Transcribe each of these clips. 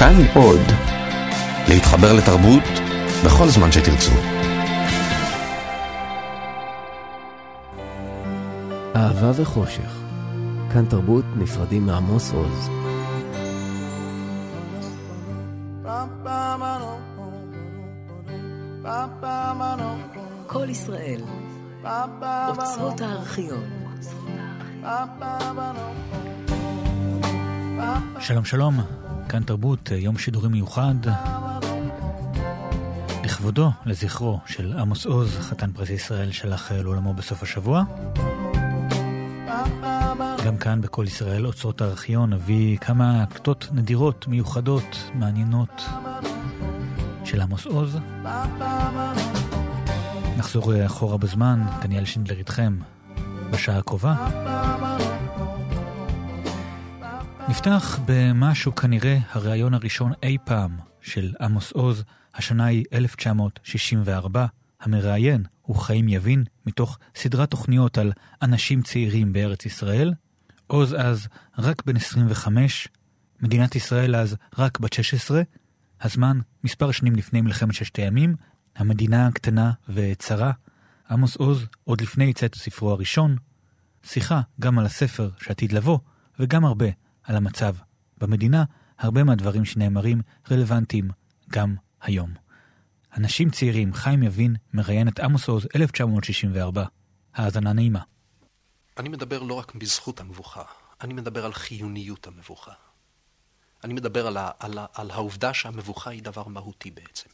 כאן עוד. להתחבר לתרבות בכל זמן שתרצו. אהבה וחושך. כאן תרבות נפרדים מעמוס עוז. כל ישראל, אוצרות הארכיון. שלום שלום, כאן תרבות, יום שידורי מיוחד. לכבודו, לזכרו של עמוס עוז, חתן פרס ישראל, שלח לעולמו בסוף השבוע. גם כאן בכל ישראל, אוצרות הארכיון, נביא כמה כתות נדירות, מיוחדות, מעניינות של עמוס עוז. נחזור אחורה בזמן, דניאל שינדלר איתכם בשעה הקרובה. נפתח במשהו כנראה הריאיון הראשון אי פעם של עמוס עוז, השנה היא 1964. המראיין הוא חיים יבין, מתוך סדרת תוכניות על אנשים צעירים בארץ ישראל. עוז אז רק בן 25, מדינת ישראל אז רק בת 16, הזמן מספר שנים לפני מלחמת ששת הימים, המדינה קטנה וצרה. עמוס עוז, עוד לפני יצאת ספרו הראשון, שיחה גם על הספר שעתיד לבוא, וגם הרבה על המצב במדינה, הרבה מהדברים שנאמרים רלוונטיים גם היום. אנשים צעירים, חיים יבין, מראיין את עמוס עוז, 1964. האזנה נעימה. אני מדבר לא רק בזכות המבוכה, אני מדבר על חיוניות המבוכה. אני מדבר על, ה, על, ה, על העובדה שהמבוכה היא דבר מהותי בעצם.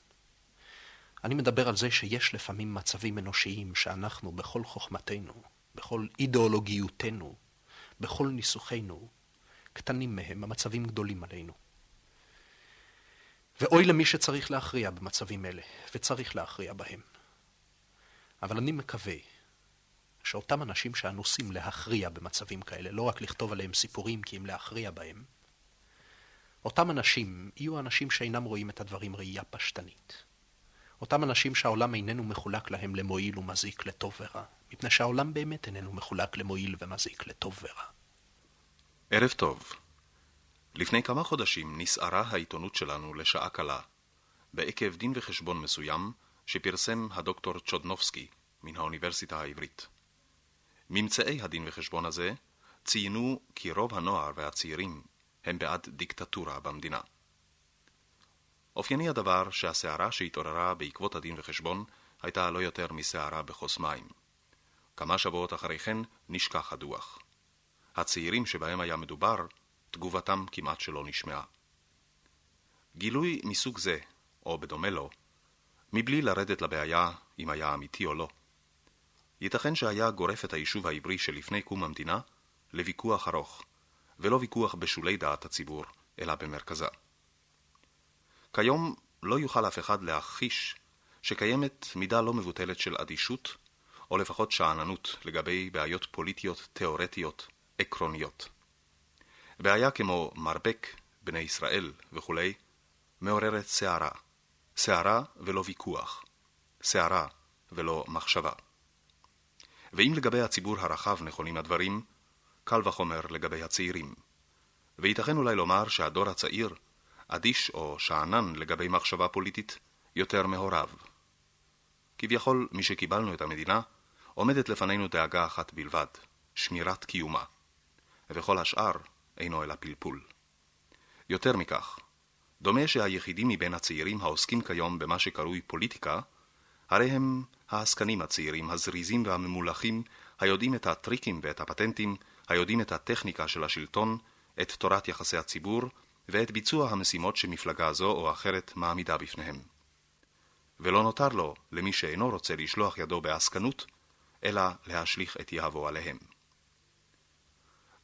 אני מדבר על זה שיש לפעמים מצבים אנושיים שאנחנו בכל חוכמתנו, בכל אידיאולוגיותנו, בכל ניסוחינו, קטנים מהם, המצבים גדולים עלינו. ואוי למי שצריך להכריע במצבים אלה, וצריך להכריע בהם. אבל אני מקווה שאותם אנשים שאנוסים להכריע במצבים כאלה, לא רק לכתוב עליהם סיפורים כי אם להכריע בהם, אותם אנשים יהיו אנשים שאינם רואים את הדברים ראייה פשטנית. אותם אנשים שהעולם איננו מחולק להם למועיל ומזיק, לטוב ורע, מפני שהעולם באמת איננו מחולק למועיל ומזיק, לטוב ורע. ערב טוב. לפני כמה חודשים נסערה העיתונות שלנו לשעה קלה, בעקב דין וחשבון מסוים שפרסם הדוקטור צ'ודנובסקי מן האוניברסיטה העברית. ממצאי הדין וחשבון הזה ציינו כי רוב הנוער והצעירים הם בעד דיקטטורה במדינה. אופייני הדבר שהסערה שהתעוררה בעקבות הדין וחשבון הייתה לא יותר מסערה בכוס מים. כמה שבועות אחרי כן נשכח הדוח. הצעירים שבהם היה מדובר, תגובתם כמעט שלא נשמעה. גילוי מסוג זה, או בדומה לו, מבלי לרדת לבעיה אם היה אמיתי או לא, ייתכן שהיה גורף את היישוב העברי שלפני קום המדינה לוויכוח ארוך, ולא ויכוח בשולי דעת הציבור, אלא במרכזה. כיום לא יוכל אף אחד להכחיש שקיימת מידה לא מבוטלת של אדישות, או לפחות שאננות לגבי בעיות פוליטיות תאורטיות עקרוניות. בעיה כמו מרבק, בני ישראל וכולי, מעוררת סערה. סערה ולא ויכוח. סערה ולא מחשבה. ואם לגבי הציבור הרחב נכונים הדברים, קל וחומר לגבי הצעירים. וייתכן אולי לומר שהדור הצעיר אדיש או שאנן לגבי מחשבה פוליטית יותר מהוריו. כביכול, משקיבלנו את המדינה, עומדת לפנינו דאגה אחת בלבד, שמירת קיומה. וכל השאר אינו אלא פלפול. יותר מכך, דומה שהיחידים מבין הצעירים העוסקים כיום במה שקרוי פוליטיקה, הרי הם העסקנים הצעירים, הזריזים והממולחים, היודעים את הטריקים ואת הפטנטים, היודעים את הטכניקה של השלטון, את תורת יחסי הציבור, ואת ביצוע המשימות שמפלגה זו או אחרת מעמידה בפניהם. ולא נותר לו, למי שאינו רוצה לשלוח ידו בעסקנות, אלא להשליך את יהבו עליהם.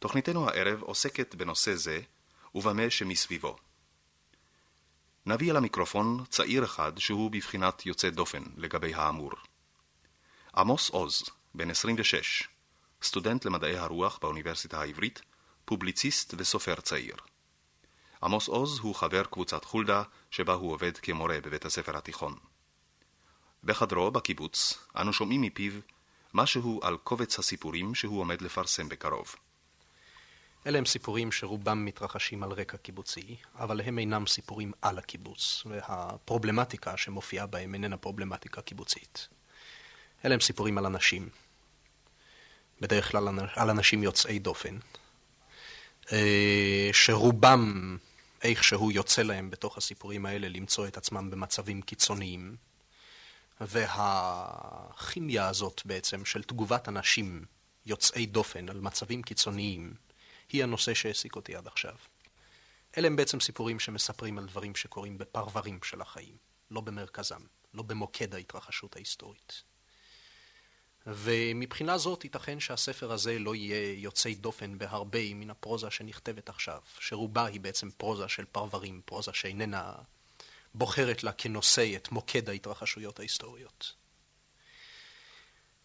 תוכניתנו הערב עוסקת בנושא זה ובמה שמסביבו. נביא אל המיקרופון צעיר אחד שהוא בבחינת יוצא דופן לגבי האמור. עמוס עוז, בן 26, סטודנט למדעי הרוח באוניברסיטה העברית, פובליציסט וסופר צעיר. עמוס עוז הוא חבר קבוצת חולדה, שבה הוא עובד כמורה בבית הספר התיכון. בחדרו, בקיבוץ, אנו שומעים מפיו משהו על קובץ הסיפורים שהוא עומד לפרסם בקרוב. אלה הם סיפורים שרובם מתרחשים על רקע קיבוצי, אבל הם אינם סיפורים על הקיבוץ, והפרובלמטיקה שמופיעה בהם איננה פרובלמטיקה קיבוצית. אלה הם סיפורים על אנשים, בדרך כלל על אנשים יוצאי דופן, אה, שרובם איכשהו יוצא להם בתוך הסיפורים האלה למצוא את עצמם במצבים קיצוניים, והכימיה הזאת בעצם של תגובת אנשים יוצאי דופן על מצבים קיצוניים, היא הנושא שהעסיק אותי עד עכשיו. אלה הם בעצם סיפורים שמספרים על דברים שקורים בפרברים של החיים, לא במרכזם, לא במוקד ההתרחשות ההיסטורית. ומבחינה זאת ייתכן שהספר הזה לא יהיה יוצא דופן בהרבה מן הפרוזה שנכתבת עכשיו, שרובה היא בעצם פרוזה של פרברים, פרוזה שאיננה בוחרת לה כנושא את מוקד ההתרחשויות ההיסטוריות.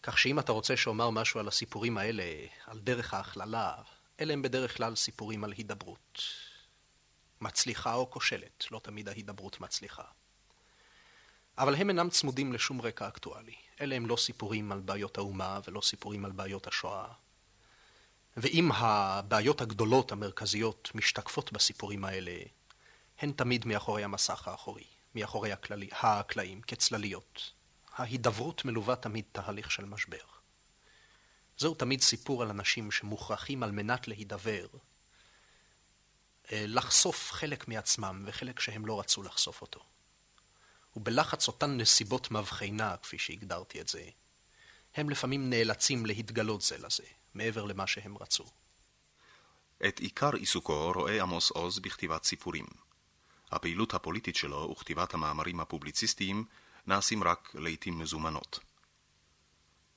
כך שאם אתה רוצה שאומר משהו על הסיפורים האלה, על דרך ההכללה, אלה הם בדרך כלל סיפורים על הידברות. מצליחה או כושלת, לא תמיד ההידברות מצליחה. אבל הם אינם צמודים לשום רקע אקטואלי. אלה הם לא סיפורים על בעיות האומה ולא סיפורים על בעיות השואה. ואם הבעיות הגדולות המרכזיות משתקפות בסיפורים האלה, הן תמיד מאחורי המסך האחורי, מאחורי הקלעים, כצלליות. ההידברות מלווה תמיד תהליך של משבר. זהו תמיד סיפור על אנשים שמוכרחים על מנת להידבר, אה, לחשוף חלק מעצמם וחלק שהם לא רצו לחשוף אותו. ובלחץ אותן נסיבות מבחינה, כפי שהגדרתי את זה, הם לפעמים נאלצים להתגלות זה לזה, מעבר למה שהם רצו. את עיקר עיסוקו רואה עמוס עוז בכתיבת סיפורים. הפעילות הפוליטית שלו וכתיבת המאמרים הפובליציסטיים נעשים רק לעתים מזומנות.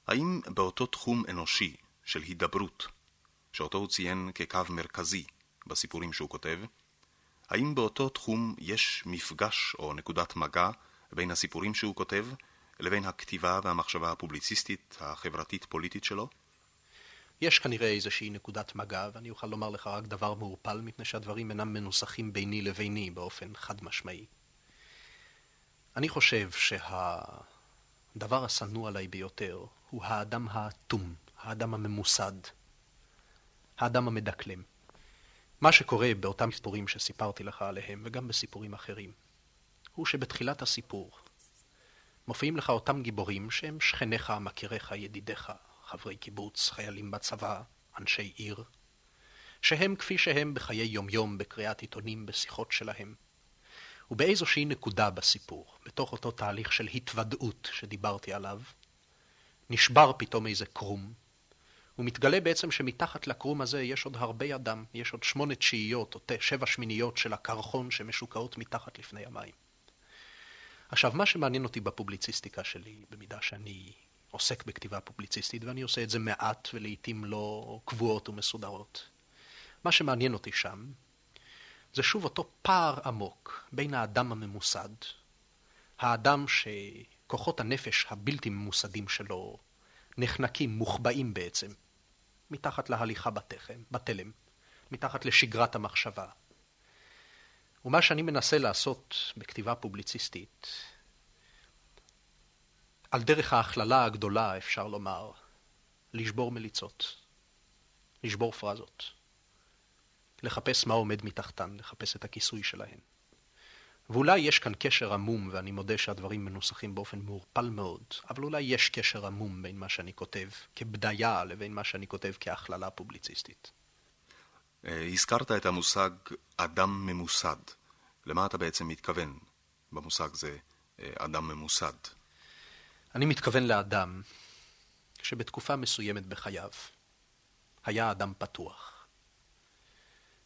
האם באותו תחום אנושי של הידברות, שאותו הוא ציין כקו מרכזי בסיפורים שהוא כותב, האם באותו תחום יש מפגש או נקודת מגע בין הסיפורים שהוא כותב לבין הכתיבה והמחשבה הפובליציסטית החברתית-פוליטית שלו? יש כנראה איזושהי נקודת מגע, ואני אוכל לומר לך רק דבר מעורפל, מפני שהדברים אינם מנוסחים ביני לביני באופן חד משמעי. אני חושב שהדבר השנוא עליי ביותר הוא האדם האטום, האדם הממוסד, האדם המדקלם. מה שקורה באותם סיפורים שסיפרתי לך עליהם, וגם בסיפורים אחרים, הוא שבתחילת הסיפור מופיעים לך אותם גיבורים שהם שכניך, מכיריך, ידידיך, חברי קיבוץ, חיילים בצבא, אנשי עיר, שהם כפי שהם בחיי יומיום, בקריאת עיתונים, בשיחות שלהם. ובאיזושהי נקודה בסיפור, בתוך אותו תהליך של התוודעות שדיברתי עליו, נשבר פתאום איזה קרום, ומתגלה בעצם שמתחת לקרום הזה יש עוד הרבה אדם, יש עוד שמונה תשיעיות או שבע שמיניות של הקרחון שמשוקעות מתחת לפני המים. עכשיו, מה שמעניין אותי בפובליציסטיקה שלי, במידה שאני עוסק בכתיבה פובליציסטית, ואני עושה את זה מעט ולעיתים לא קבועות ומסודרות, מה שמעניין אותי שם, זה שוב אותו פער עמוק בין האדם הממוסד, האדם שכוחות הנפש הבלתי ממוסדים שלו נחנקים, מוחבאים בעצם, מתחת להליכה בתחם, בתלם, מתחת לשגרת המחשבה. ומה שאני מנסה לעשות בכתיבה פובליציסטית, על דרך ההכללה הגדולה, אפשר לומר, לשבור מליצות, לשבור פרזות, לחפש מה עומד מתחתן, לחפש את הכיסוי שלהן. ואולי יש כאן קשר עמום, ואני מודה שהדברים מנוסחים באופן מעורפל מאוד, אבל אולי יש קשר עמום בין מה שאני כותב כבדיה לבין מה שאני כותב כהכללה פובליציסטית. אה, הזכרת את המושג אדם ממוסד. למה אתה בעצם מתכוון במושג זה אה, אדם ממוסד? אני מתכוון לאדם שבתקופה מסוימת בחייו היה אדם פתוח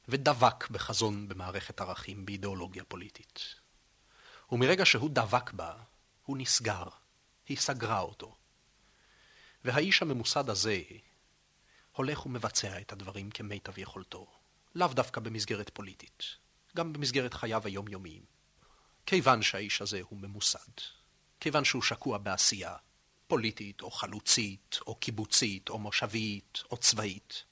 ודבק בחזון במערכת ערכים באידיאולוגיה פוליטית. ומרגע שהוא דבק בה, הוא נסגר, היא סגרה אותו. והאיש הממוסד הזה הולך ומבצע את הדברים כמיטב יכולתו, לאו דווקא במסגרת פוליטית, גם במסגרת חייו היומיומיים. כיוון שהאיש הזה הוא ממוסד, כיוון שהוא שקוע בעשייה פוליטית או חלוצית או קיבוצית או מושבית או צבאית.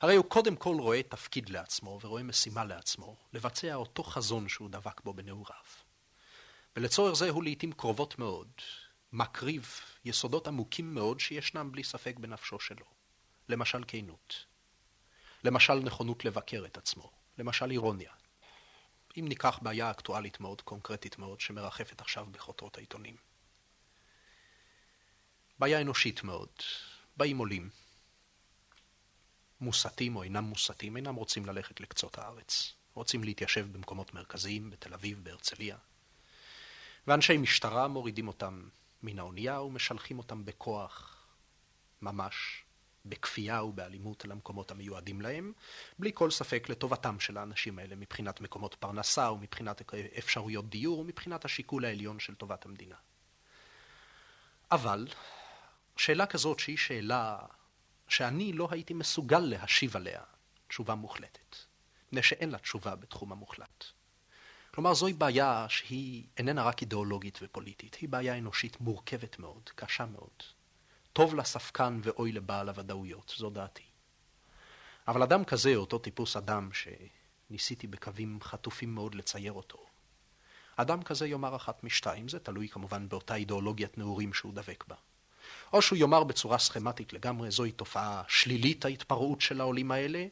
הרי הוא קודם כל רואה תפקיד לעצמו ורואה משימה לעצמו, לבצע אותו חזון שהוא דבק בו בנעוריו. ולצורך זה הוא לעיתים קרובות מאוד מקריב יסודות עמוקים מאוד שישנם בלי ספק בנפשו שלו. למשל כנות. למשל נכונות לבקר את עצמו, למשל אירוניה. אם ניקח בעיה אקטואלית מאוד, קונקרטית מאוד, שמרחפת עכשיו בכותרות העיתונים. בעיה אנושית מאוד. באים עולים, מוסתים או אינם מוסתים, אינם רוצים ללכת לקצות הארץ. רוצים להתיישב במקומות מרכזיים, בתל אביב, בהרצליה. ואנשי משטרה מורידים אותם מן האונייה ומשלחים אותם בכוח, ממש, בכפייה ובאלימות על המקומות המיועדים להם, בלי כל ספק לטובתם של האנשים האלה מבחינת מקומות פרנסה ומבחינת אפשרויות דיור ומבחינת השיקול העליון של טובת המדינה. אבל שאלה כזאת שהיא שאלה שאני לא הייתי מסוגל להשיב עליה תשובה מוחלטת, מפני שאין לה תשובה בתחום המוחלט. כלומר, זוהי בעיה שהיא איננה רק אידיאולוגית ופוליטית, היא בעיה אנושית מורכבת מאוד, קשה מאוד. טוב לספקן ואוי לבעל הוודאויות, זו דעתי. אבל אדם כזה, אותו טיפוס אדם שניסיתי בקווים חטופים מאוד לצייר אותו, אדם כזה יאמר אחת משתיים, זה תלוי כמובן באותה אידיאולוגיית נעורים שהוא דבק בה. או שהוא יאמר בצורה סכמטית לגמרי, זוהי תופעה שלילית ההתפרעות של העולים האלה,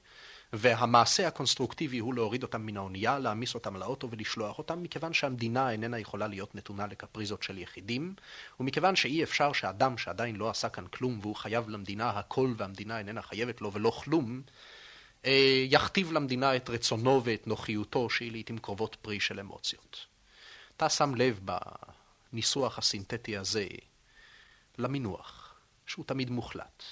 והמעשה הקונסטרוקטיבי הוא להוריד אותם מן האונייה, להעמיס אותם לאוטו ולשלוח אותם, מכיוון שהמדינה איננה יכולה להיות נתונה לקפריזות של יחידים, ומכיוון שאי אפשר שאדם שעדיין לא עשה כאן כלום והוא חייב למדינה הכל והמדינה איננה חייבת לו ולא כלום, אה, יכתיב למדינה את רצונו ואת נוחיותו שהיא לעיתים קרובות פרי של אמוציות. אתה שם לב בניסוח הסינתטי הזה למינוח, שהוא תמיד מוחלט.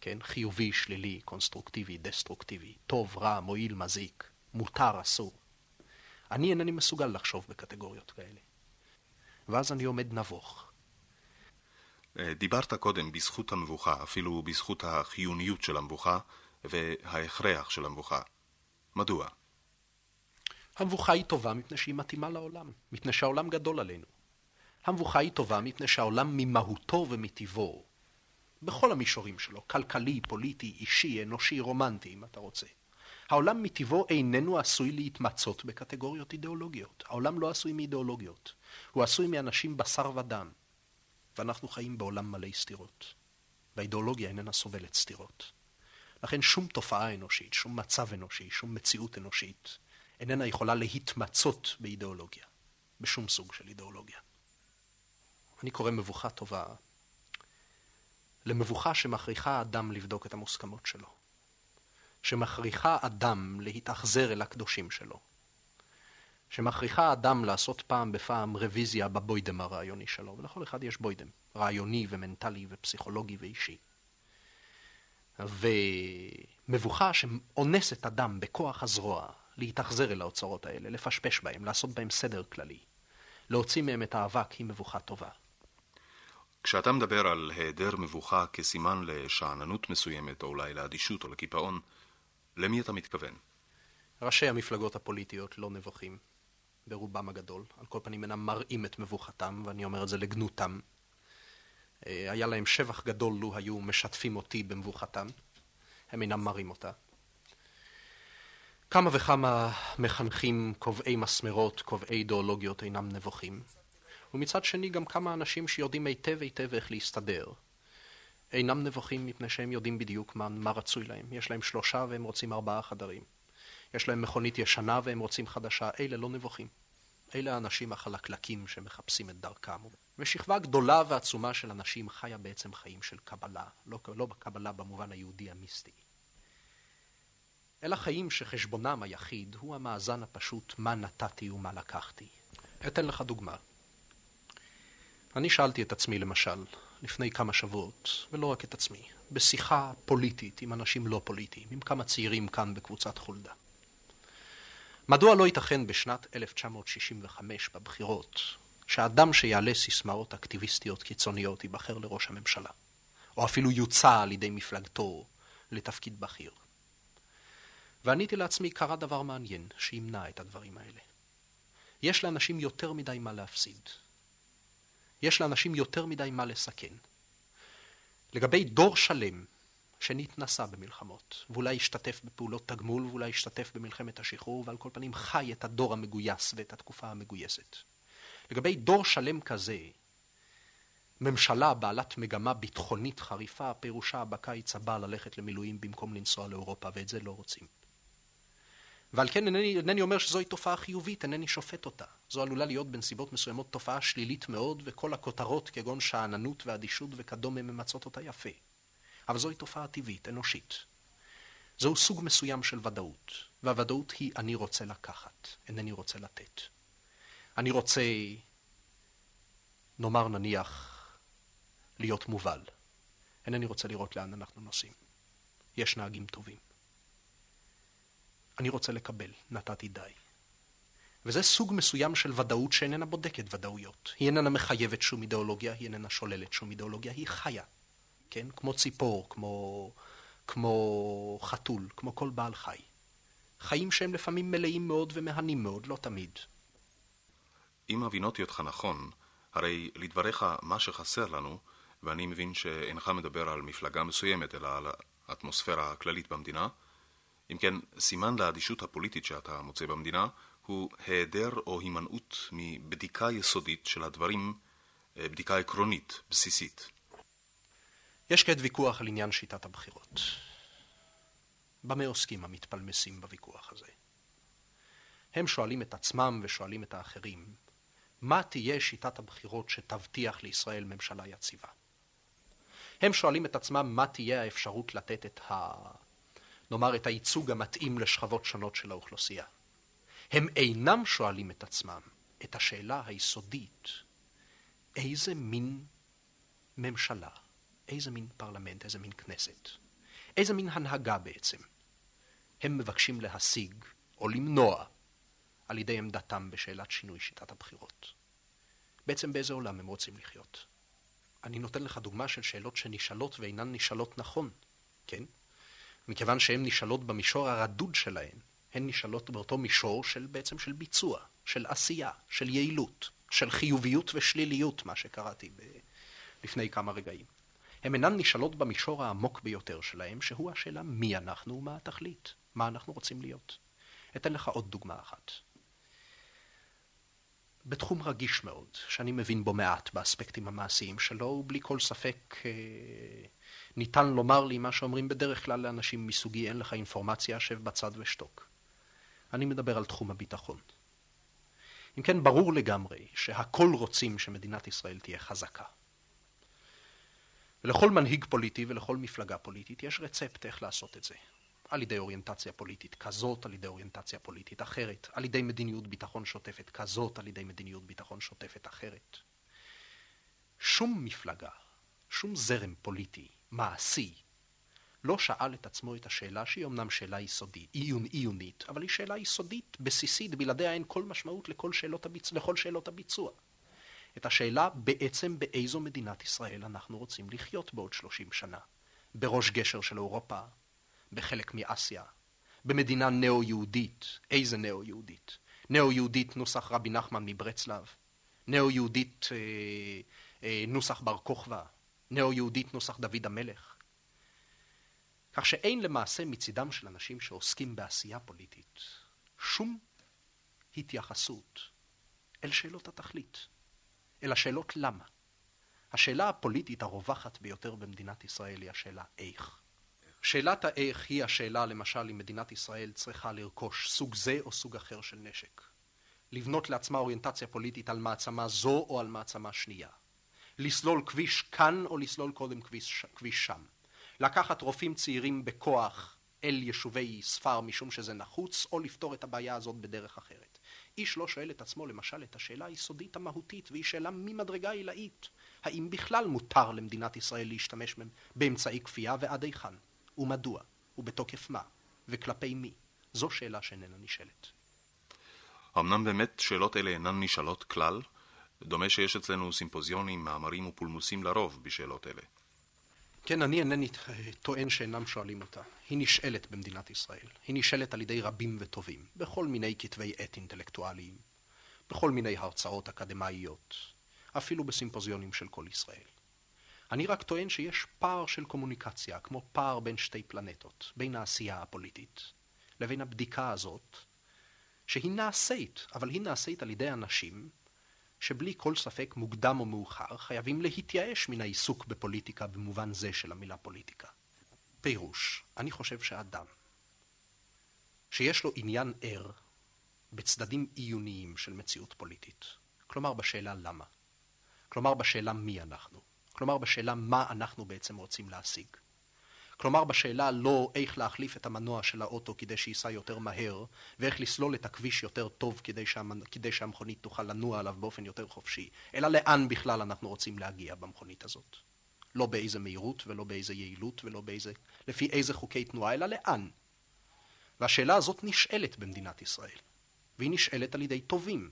כן? חיובי, שלילי, קונסטרוקטיבי, דסטרוקטיבי, טוב, רע, מועיל, מזיק, מותר, אסור. אני אינני מסוגל לחשוב בקטגוריות כאלה. ואז אני עומד נבוך. אה, דיברת קודם בזכות המבוכה, אפילו בזכות החיוניות של המבוכה וההכרח של המבוכה. מדוע? המבוכה היא טובה מפני שהיא מתאימה לעולם, מפני שהעולם גדול עלינו. המבוכה היא טובה מפני שהעולם ממהותו ומטבעו, בכל המישורים שלו, כלכלי, פוליטי, אישי, אנושי, רומנטי, אם אתה רוצה. העולם מטבעו איננו עשוי להתמצות בקטגוריות אידיאולוגיות. העולם לא עשוי מאידיאולוגיות. הוא עשוי מאנשים בשר ודם. ואנחנו חיים בעולם מלא סתירות. והאידיאולוגיה איננה סובלת סתירות. לכן שום תופעה אנושית, שום מצב אנושי, שום מציאות אנושית, איננה יכולה להתמצות באידיאולוגיה. בשום סוג של אידיאולוגיה. אני קורא מבוכה טובה למבוכה שמכריחה אדם לבדוק את המוסכמות שלו, שמכריחה אדם להתאכזר אל הקדושים שלו, שמכריחה אדם לעשות פעם בפעם רוויזיה בבוידם הרעיוני שלו, ולכל אחד יש בוידם, רעיוני ומנטלי ופסיכולוגי ואישי. ומבוכה שאונסת אדם בכוח הזרוע להתאכזר אל האוצרות האלה, לפשפש בהם, לעשות בהם סדר כללי, להוציא מהם את האבק היא מבוכה טובה. כשאתה מדבר על היעדר מבוכה כסימן לשאננות מסוימת, או אולי לאדישות או לקיפאון, למי אתה מתכוון? ראשי המפלגות הפוליטיות לא נבוכים, ברובם הגדול. על כל פנים אינם מראים את מבוכתם, ואני אומר את זה לגנותם. אה, היה להם שבח גדול לו היו משתפים אותי במבוכתם. הם אינם מראים אותה. כמה וכמה מחנכים, קובעי מסמרות, קובעי אידיאולוגיות אינם נבוכים. ומצד שני גם כמה אנשים שיודעים היטב היטב איך להסתדר. אינם נבוכים מפני שהם יודעים בדיוק מה, מה רצוי להם. יש להם שלושה והם רוצים ארבעה חדרים. יש להם מכונית ישנה והם רוצים חדשה. אלה לא נבוכים. אלה האנשים החלקלקים שמחפשים את דרכם. ושכבה גדולה ועצומה של אנשים חיה בעצם חיים של קבלה, לא, לא בקבלה במובן היהודי המיסטי. אלא חיים שחשבונם היחיד הוא המאזן הפשוט מה נתתי ומה לקחתי. אתן לך דוגמה. אני שאלתי את עצמי למשל, לפני כמה שבועות, ולא רק את עצמי, בשיחה פוליטית עם אנשים לא פוליטיים, עם כמה צעירים כאן בקבוצת חולדה. מדוע לא ייתכן בשנת 1965 בבחירות שאדם שיעלה סיסמאות אקטיביסטיות קיצוניות ייבחר לראש הממשלה, או אפילו יוצע על ידי מפלגתו לתפקיד בכיר? ועניתי לעצמי, קרה דבר מעניין שימנע את הדברים האלה. יש לאנשים יותר מדי מה להפסיד. יש לאנשים יותר מדי מה לסכן. לגבי דור שלם שנתנסה במלחמות, ואולי השתתף בפעולות תגמול, ואולי השתתף במלחמת השחרור, ועל כל פנים חי את הדור המגויס ואת התקופה המגויסת. לגבי דור שלם כזה, ממשלה בעלת מגמה ביטחונית חריפה, פירושה בקיץ הבא ללכת למילואים במקום לנסוע לאירופה, ואת זה לא רוצים. ועל כן אינני, אינני אומר שזוהי תופעה חיובית, אינני שופט אותה. זו עלולה להיות בנסיבות מסוימות תופעה שלילית מאוד, וכל הכותרות כגון שאננות ואדישות וכדומה ממצות אותה יפה. אבל זוהי תופעה טבעית, אנושית. זהו סוג מסוים של ודאות, והוודאות היא אני רוצה לקחת, אינני רוצה לתת. אני רוצה, נאמר נניח, להיות מובל. אינני רוצה לראות לאן אנחנו נוסעים. יש נהגים טובים. אני רוצה לקבל, נתתי די. וזה סוג מסוים של ודאות שאיננה בודקת ודאויות. היא איננה מחייבת שום אידיאולוגיה, היא איננה שוללת שום אידיאולוגיה, היא חיה. כן? כמו ציפור, כמו, כמו חתול, כמו כל בעל חי. חיים שהם לפעמים מלאים מאוד ומהנים מאוד, לא תמיד. אם הבינותי אותך נכון, הרי לדבריך מה שחסר לנו, ואני מבין שאינך מדבר על מפלגה מסוימת, אלא על האטמוספירה הכללית במדינה, אם כן, סימן לאדישות הפוליטית שאתה מוצא במדינה הוא היעדר או הימנעות מבדיקה יסודית של הדברים, אה, בדיקה עקרונית, בסיסית. יש כעת ויכוח על עניין שיטת הבחירות. במה עוסקים המתפלמסים בוויכוח הזה? הם שואלים את עצמם ושואלים את האחרים, מה תהיה שיטת הבחירות שתבטיח לישראל ממשלה יציבה? הם שואלים את עצמם מה תהיה האפשרות לתת את ה... נאמר את הייצוג המתאים לשכבות שונות של האוכלוסייה. הם אינם שואלים את עצמם את השאלה היסודית, איזה מין ממשלה, איזה מין פרלמנט, איזה מין כנסת, איזה מין הנהגה בעצם, הם מבקשים להשיג או למנוע על ידי עמדתם בשאלת שינוי שיטת הבחירות. בעצם באיזה עולם הם רוצים לחיות? אני נותן לך דוגמה של שאלות שנשאלות ואינן נשאלות נכון, כן? מכיוון שהן נשאלות במישור הרדוד שלהן, הן נשאלות באותו מישור של בעצם של ביצוע, של עשייה, של יעילות, של חיוביות ושליליות, מה שקראתי ב... לפני כמה רגעים. הן אינן נשאלות במישור העמוק ביותר שלהם, שהוא השאלה מי אנחנו ומה התכלית, מה אנחנו רוצים להיות. אתן לך עוד דוגמה אחת. בתחום רגיש מאוד, שאני מבין בו מעט באספקטים המעשיים שלו, ובלי כל ספק אה, ניתן לומר לי מה שאומרים בדרך כלל לאנשים מסוגי אין לך אינפורמציה, שב בצד ושתוק. אני מדבר על תחום הביטחון. אם כן, ברור לגמרי שהכל רוצים שמדינת ישראל תהיה חזקה. ולכל מנהיג פוליטי ולכל מפלגה פוליטית יש רצפט איך לעשות את זה. על ידי אוריינטציה פוליטית כזאת, על ידי אוריינטציה פוליטית אחרת, על ידי מדיניות ביטחון שוטפת כזאת, על ידי מדיניות ביטחון שוטפת אחרת. שום מפלגה, שום זרם פוליטי, מעשי, לא שאל את עצמו את השאלה שהיא אמנם שאלה יסודית, עיון, עיונית, אבל היא שאלה יסודית, בסיסית, בלעדיה אין כל משמעות לכל שאלות, הביצ... לכל שאלות הביצוע. את השאלה בעצם באיזו מדינת ישראל אנחנו רוצים לחיות בעוד 30 שנה. בראש גשר של אירופה, בחלק מאסיה, במדינה נאו-יהודית. איזה נאו-יהודית? נאו-יהודית נוסח רבי נחמן מברצלב, נאו-יהודית אה, אה, נוסח בר כוכבא, נאו-יהודית נוסח דוד המלך. כך שאין למעשה מצידם של אנשים שעוסקים בעשייה פוליטית שום התייחסות אל שאלות התכלית, אל השאלות למה. השאלה הפוליטית הרווחת ביותר במדינת ישראל היא השאלה איך. שאלת האיך היא השאלה למשל אם מדינת ישראל צריכה לרכוש סוג זה או סוג אחר של נשק. לבנות לעצמה אוריינטציה פוליטית על מעצמה זו או על מעצמה שנייה. לסלול כביש כאן או לסלול קודם כביש, כביש שם. לקחת רופאים צעירים בכוח אל יישובי ספר משום שזה נחוץ, או לפתור את הבעיה הזאת בדרך אחרת. איש לא שואל את עצמו למשל את השאלה היסודית המהותית, והיא שאלה ממדרגה עילאית. האם בכלל מותר למדינת ישראל להשתמש באמצעי כפייה ועד היכן? ומדוע, ובתוקף מה, וכלפי מי? זו שאלה שאיננה נשאלת. אמנם באמת שאלות אלה אינן נשאלות כלל, דומה שיש אצלנו סימפוזיונים, מאמרים ופולמוסים לרוב בשאלות אלה. כן, אני אינני טוען שאינם שואלים אותה. היא נשאלת במדינת ישראל. היא נשאלת על ידי רבים וטובים, בכל מיני כתבי עת אינטלקטואליים, בכל מיני הרצאות אקדמאיות, אפילו בסימפוזיונים של כל ישראל. אני רק טוען שיש פער של קומוניקציה, כמו פער בין שתי פלנטות, בין העשייה הפוליטית לבין הבדיקה הזאת, שהיא נעשית, אבל היא נעשית על ידי אנשים שבלי כל ספק מוקדם או מאוחר חייבים להתייאש מן העיסוק בפוליטיקה במובן זה של המילה פוליטיקה. פירוש, אני חושב שאדם שיש לו עניין ער בצדדים עיוניים של מציאות פוליטית, כלומר בשאלה למה, כלומר בשאלה מי אנחנו, כלומר בשאלה מה אנחנו בעצם רוצים להשיג, כלומר בשאלה לא איך להחליף את המנוע של האוטו כדי שייסע יותר מהר, ואיך לסלול את הכביש יותר טוב כדי, שהמנ... כדי שהמכונית תוכל לנוע עליו באופן יותר חופשי, אלא לאן בכלל אנחנו רוצים להגיע במכונית הזאת. לא באיזה מהירות ולא באיזה יעילות ולא באיזה... לפי איזה חוקי תנועה, אלא לאן. והשאלה הזאת נשאלת במדינת ישראל, והיא נשאלת על ידי טובים.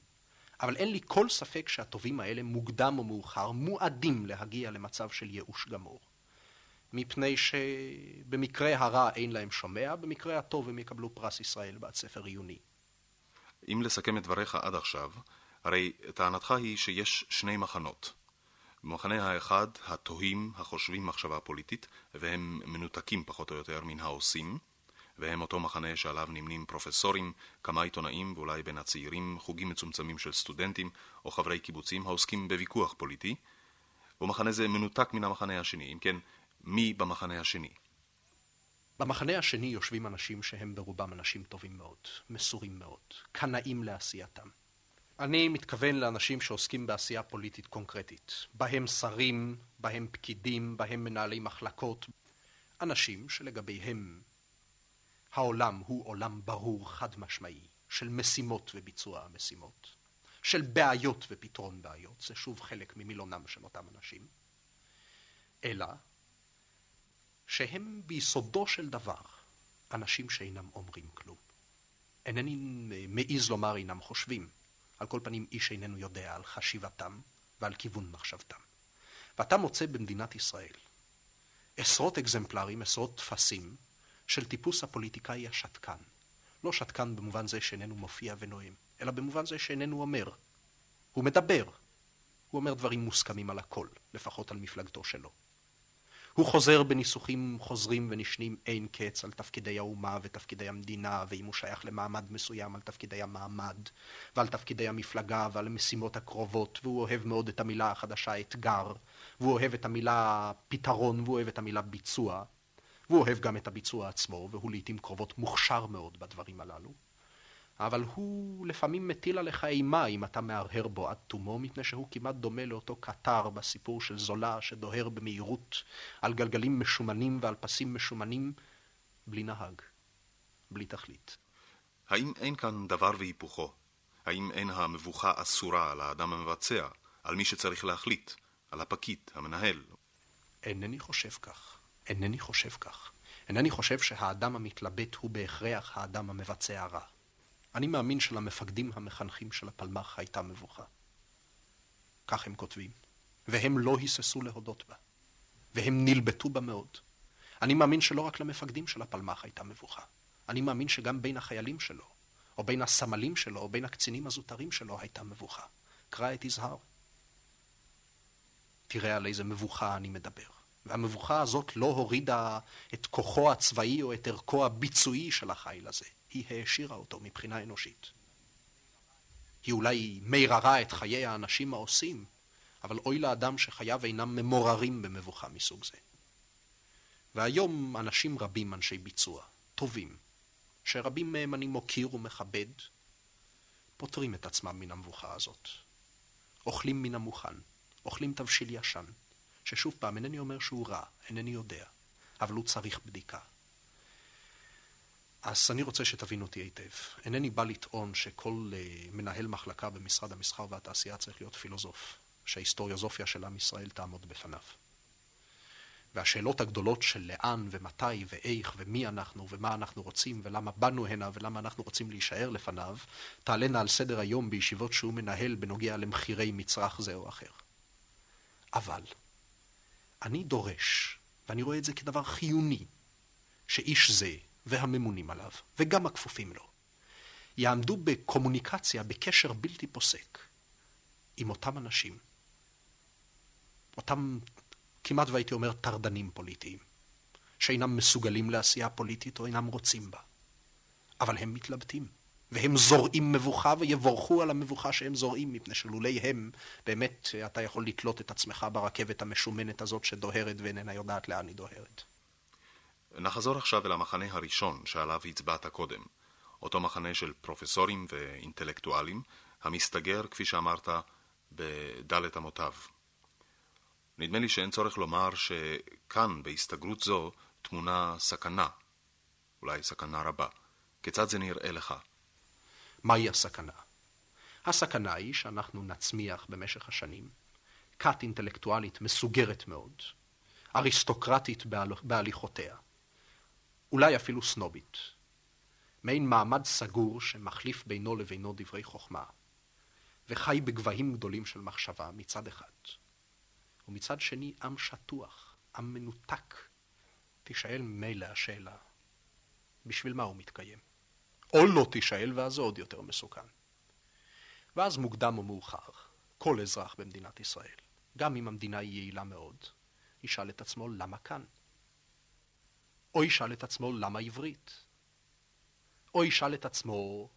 אבל אין לי כל ספק שהטובים האלה, מוקדם או מאוחר, מועדים להגיע למצב של ייאוש גמור. מפני שבמקרה הרע אין להם שומע, במקרה הטוב הם יקבלו פרס ישראל בעד ספר עיוני. אם לסכם את דבריך עד עכשיו, הרי טענתך היא שיש שני מחנות. במחנה האחד, התוהים החושבים מחשבה פוליטית, והם מנותקים פחות או יותר מן העושים, והם אותו מחנה שעליו נמנים פרופסורים, כמה עיתונאים ואולי בין הצעירים חוגים מצומצמים של סטודנטים או חברי קיבוצים העוסקים בוויכוח פוליטי, ומחנה זה מנותק מן המחנה השני, אם כן, מי במחנה השני? במחנה השני יושבים אנשים שהם ברובם אנשים טובים מאוד, מסורים מאוד, קנאים לעשייתם. אני מתכוון לאנשים שעוסקים בעשייה פוליטית קונקרטית, בהם שרים, בהם פקידים, בהם מנהלי מחלקות, אנשים שלגביהם העולם הוא עולם ברור, חד משמעי, של משימות וביצוע המשימות, של בעיות ופתרון בעיות, זה שוב חלק ממילונם של אותם אנשים, אלא שהם ביסודו של דבר אנשים שאינם אומרים כלום. אינני מעז לומר אינם חושבים, על כל פנים איש איננו יודע על חשיבתם ועל כיוון מחשבתם. ואתה מוצא במדינת ישראל עשרות אקזמפלרים, עשרות טפסים, של טיפוס הפוליטיקאי השתקן. לא שתקן במובן זה שאיננו מופיע ונואם, אלא במובן זה שאיננו אומר. הוא מדבר. הוא אומר דברים מוסכמים על הכל, לפחות על מפלגתו שלו. הוא חוזר בניסוחים חוזרים ונשנים אין קץ על תפקידי האומה ותפקידי המדינה, ואם הוא שייך למעמד מסוים על תפקידי המעמד, ועל תפקידי המפלגה ועל המשימות הקרובות, והוא אוהב מאוד את המילה החדשה אתגר, והוא אוהב את המילה פתרון, והוא אוהב את המילה ביצוע, והוא אוהב גם את הביצוע עצמו, והוא לעיתים קרובות מוכשר מאוד בדברים הללו. אבל הוא לפעמים מטיל עליך אימה אם אתה מהרהר בו עד תומו, מפני שהוא כמעט דומה לאותו קטר בסיפור של זולה שדוהר במהירות על גלגלים משומנים ועל פסים משומנים, בלי נהג, בלי תכלית. האם אין כאן דבר והיפוכו? האם אין המבוכה אסורה על האדם המבצע, על מי שצריך להחליט, על הפקיד, המנהל? אינני חושב כך. אינני חושב כך. אינני חושב שהאדם המתלבט הוא בהכרח האדם המבצע רע. אני מאמין שלמפקדים המחנכים של הפלמ"ח הייתה מבוכה. כך הם כותבים. והם לא היססו להודות בה. והם נלבטו בה מאוד. אני מאמין שלא רק למפקדים של הפלמ"ח הייתה מבוכה. אני מאמין שגם בין החיילים שלו, או בין הסמלים שלו, או בין הקצינים הזוטרים שלו הייתה מבוכה. קרא את יזהר. תראה על איזה מבוכה אני מדבר. והמבוכה הזאת לא הורידה את כוחו הצבאי או את ערכו הביצועי של החיל הזה. היא העשירה אותו מבחינה אנושית. היא אולי מיררה את חיי האנשים העושים, אבל אוי לאדם שחייו אינם ממוררים במבוכה מסוג זה. והיום אנשים רבים, אנשי ביצוע, טובים, שרבים מהם אני מוקיר ומכבד, פותרים את עצמם מן המבוכה הזאת. אוכלים מן המוכן, אוכלים תבשיל ישן, ששוב פעם, אינני אומר שהוא רע, אינני יודע, אבל הוא צריך בדיקה. אז אני רוצה שתבין אותי היטב. אינני בא לטעון שכל uh, מנהל מחלקה במשרד המסחר והתעשייה צריך להיות פילוסוף, שההיסטוריוזופיה של עם ישראל תעמוד בפניו. והשאלות הגדולות של לאן ומתי ואיך ומי אנחנו ומה אנחנו רוצים ולמה באנו הנה ולמה אנחנו רוצים להישאר לפניו, תעלנה על סדר היום בישיבות שהוא מנהל בנוגע למחירי מצרך זה או אחר. אבל אני דורש, ואני רואה את זה כדבר חיוני, שאיש זה והממונים עליו, וגם הכפופים לו, יעמדו בקומוניקציה, בקשר בלתי פוסק, עם אותם אנשים, אותם כמעט והייתי אומר טרדנים פוליטיים, שאינם מסוגלים לעשייה פוליטית או אינם רוצים בה, אבל הם מתלבטים, והם זורעים מבוכה ויבורכו על המבוכה שהם זורעים, מפני שלולי הם, באמת אתה יכול לתלות את עצמך ברכבת המשומנת הזאת שדוהרת ואיננה יודעת לאן היא דוהרת. נחזור עכשיו אל המחנה הראשון שעליו הצבעת קודם, אותו מחנה של פרופסורים ואינטלקטואלים, המסתגר, כפי שאמרת, בדלת אמותיו. נדמה לי שאין צורך לומר שכאן, בהסתגרות זו, טמונה סכנה, אולי סכנה רבה. כיצד זה נראה לך? מהי הסכנה? הסכנה היא שאנחנו נצמיח במשך השנים כת אינטלקטואלית מסוגרת מאוד, אריסטוקרטית בהליכותיה, אולי אפילו סנובית, מעין מעמד סגור שמחליף בינו לבינו דברי חוכמה, וחי בגבהים גדולים של מחשבה מצד אחד, ומצד שני עם שטוח, עם מנותק. תישאל ממילא השאלה, בשביל מה הוא מתקיים? או לא תישאל, ואז זה עוד יותר מסוכן. ואז מוקדם או מאוחר, כל אזרח במדינת ישראל, גם אם המדינה היא יעילה מאוד, ישאל את עצמו למה כאן? או ישאל את עצמו למה עברית? או ישאל את עצמו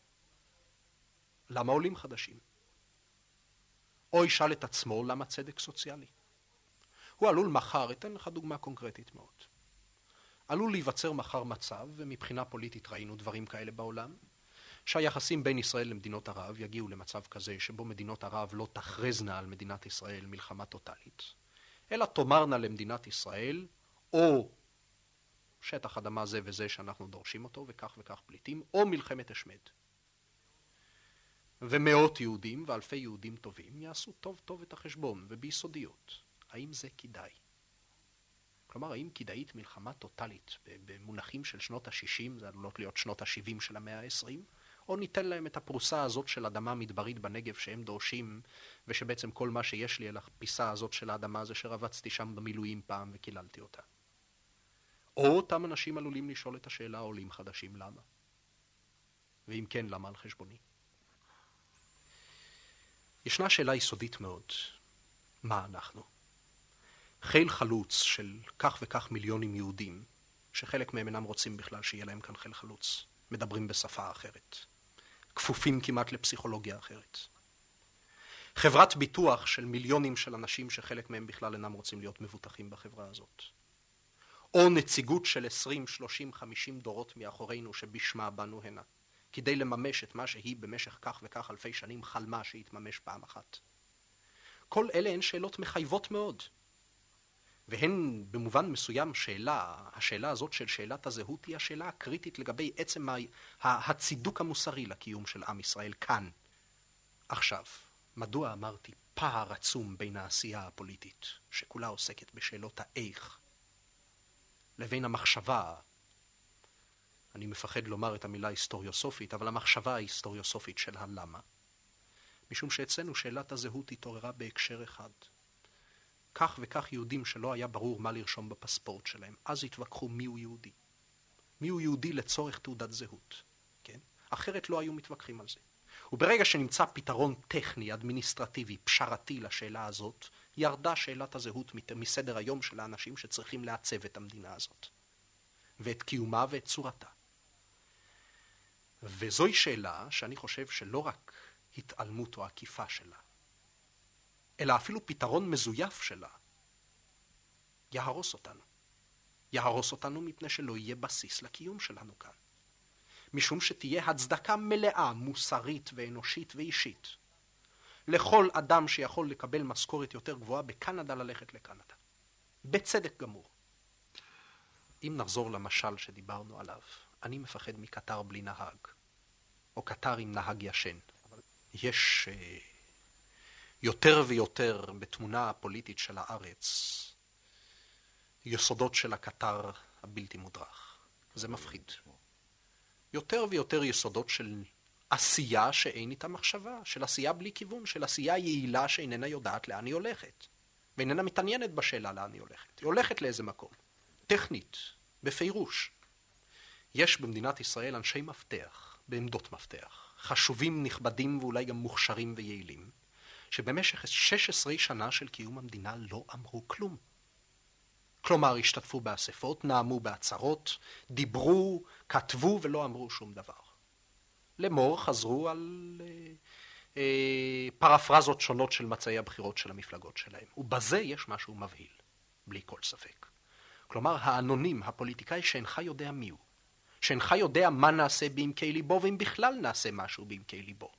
למה עולים חדשים? או ישאל את עצמו למה צדק סוציאלי? הוא עלול מחר, אתן לך דוגמה קונקרטית מאוד. עלול להיווצר מחר מצב, ומבחינה פוליטית ראינו דברים כאלה בעולם, שהיחסים בין ישראל למדינות ערב יגיעו למצב כזה שבו מדינות ערב לא תכרזנה על מדינת ישראל מלחמה טוטאלית, אלא תאמרנה למדינת ישראל, או שטח אדמה זה וזה שאנחנו דורשים אותו, וכך וכך פליטים, או מלחמת השמד. ומאות יהודים ואלפי יהודים טובים יעשו טוב טוב את החשבון, וביסודיות. האם זה כדאי? כלומר, האם כדאית מלחמה טוטאלית במונחים של שנות ה-60, זה עלולות להיות שנות ה-70 של המאה ה-20, או ניתן להם את הפרוסה הזאת של אדמה מדברית בנגב שהם דורשים, ושבעצם כל מה שיש לי על הפיסה הזאת של האדמה זה שרבצתי שם במילואים פעם וקיללתי אותה. או אותם אנשים עלולים לשאול את השאלה עולים חדשים למה? ואם כן, למה על חשבוני? ישנה שאלה יסודית מאוד, מה אנחנו? חיל חלוץ של כך וכך מיליונים יהודים, שחלק מהם אינם רוצים בכלל שיהיה להם כאן חיל חלוץ, מדברים בשפה אחרת, כפופים כמעט לפסיכולוגיה אחרת. חברת ביטוח של מיליונים של אנשים שחלק מהם בכלל אינם רוצים להיות מבוטחים בחברה הזאת. או נציגות של 20, 30, 50 דורות מאחורינו שבשמה באנו הנה, כדי לממש את מה שהיא במשך כך וכך אלפי שנים חלמה שיתממש פעם אחת. כל אלה הן שאלות מחייבות מאוד. והן במובן מסוים שאלה, השאלה הזאת של שאלת הזהות היא השאלה הקריטית לגבי עצם הצידוק המוסרי לקיום של עם ישראל כאן, עכשיו. מדוע אמרתי פער עצום בין העשייה הפוליטית, שכולה עוסקת בשאלות האיך, לבין המחשבה, אני מפחד לומר את המילה היסטוריוסופית, אבל המחשבה ההיסטוריוסופית של הלמה. משום שאצלנו שאלת הזהות התעוררה בהקשר אחד. כך וכך יהודים שלא היה ברור מה לרשום בפספורט שלהם, אז התווכחו מיהו יהודי. מיהו יהודי לצורך תעודת זהות, כן? אחרת לא היו מתווכחים על זה. וברגע שנמצא פתרון טכני, אדמיניסטרטיבי, פשרתי לשאלה הזאת, ירדה שאלת הזהות מסדר היום של האנשים שצריכים לעצב את המדינה הזאת, ואת קיומה ואת צורתה. וזוהי שאלה שאני חושב שלא רק התעלמות או עקיפה שלה, אלא אפילו פתרון מזויף שלה, יהרוס אותנו. יהרוס אותנו מפני שלא יהיה בסיס לקיום שלנו כאן. משום שתהיה הצדקה מלאה, מוסרית ואנושית ואישית, לכל אדם שיכול לקבל משכורת יותר גבוהה בקנדה ללכת לקנדה. בצדק גמור. אם נחזור למשל שדיברנו עליו, אני מפחד מקטר בלי נהג, או קטר עם נהג ישן. יש uh, יותר ויותר בתמונה הפוליטית של הארץ יסודות של הקטר הבלתי מודרך. זה מפחיד. יותר ויותר יסודות של עשייה שאין איתה מחשבה, של עשייה בלי כיוון, של עשייה יעילה שאיננה יודעת לאן היא הולכת, ואיננה מתעניינת בשאלה לאן היא הולכת. היא הולכת לאיזה מקום. טכנית, בפירוש. יש במדינת ישראל אנשי מפתח, בעמדות מפתח, חשובים, נכבדים ואולי גם מוכשרים ויעילים, שבמשך 16 שנה של קיום המדינה לא אמרו כלום. כלומר, השתתפו באספות, נאמו בעצרות, דיברו, כתבו ולא אמרו שום דבר. לאמור חזרו על אה, אה, פרפרזות שונות של מצעי הבחירות של המפלגות שלהם. ובזה יש משהו מבהיל, בלי כל ספק. כלומר, האנונים, הפוליטיקאי שאינך יודע מיהו, שאינך יודע מה נעשה בעמקי ליבו, ואם בכלל נעשה משהו בעמקי ליבו.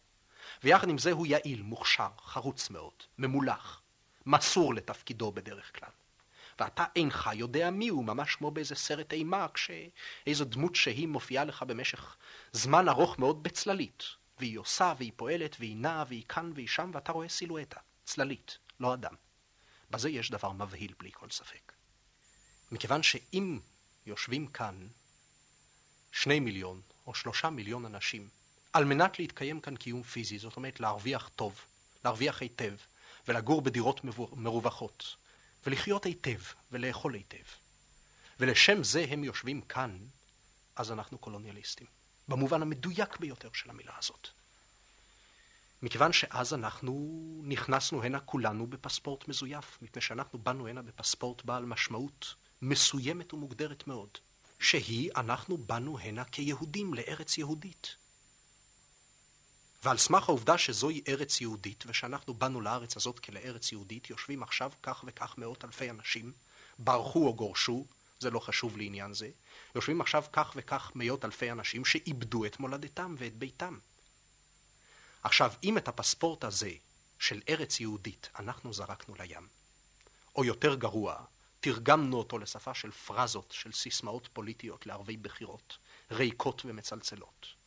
ויחד עם זה הוא יעיל, מוכשר, חרוץ מאוד, ממולח, מסור לתפקידו בדרך כלל. ואתה אינך יודע מי הוא, ממש כמו באיזה סרט אימה, כשאיזו דמות שהיא מופיעה לך במשך זמן ארוך מאוד בצללית, והיא עושה, והיא פועלת, והיא נעה, והיא כאן והיא שם, ואתה רואה סילואטה, צללית, לא אדם. בזה יש דבר מבהיל בלי כל ספק. מכיוון שאם יושבים כאן שני מיליון או שלושה מיליון אנשים, על מנת להתקיים כאן קיום פיזי, זאת אומרת להרוויח טוב, להרוויח היטב, ולגור בדירות מרווחות, ולחיות היטב, ולאכול היטב. ולשם זה הם יושבים כאן, אז אנחנו קולוניאליסטים. במובן המדויק ביותר של המילה הזאת. מכיוון שאז אנחנו נכנסנו הנה כולנו בפספורט מזויף, מפני שאנחנו באנו הנה בפספורט בעל משמעות מסוימת ומוגדרת מאוד, שהיא אנחנו באנו הנה כיהודים לארץ יהודית. ועל סמך העובדה שזוהי ארץ יהודית, ושאנחנו באנו לארץ הזאת כלארץ יהודית, יושבים עכשיו כך וכך מאות אלפי אנשים, ברחו או גורשו, זה לא חשוב לעניין זה, יושבים עכשיו כך וכך מאות אלפי אנשים שאיבדו את מולדתם ואת ביתם. עכשיו, אם את הפספורט הזה של ארץ יהודית אנחנו זרקנו לים, או יותר גרוע, תרגמנו אותו לשפה של פרזות, של סיסמאות פוליטיות לערבי בחירות, ריקות ומצלצלות.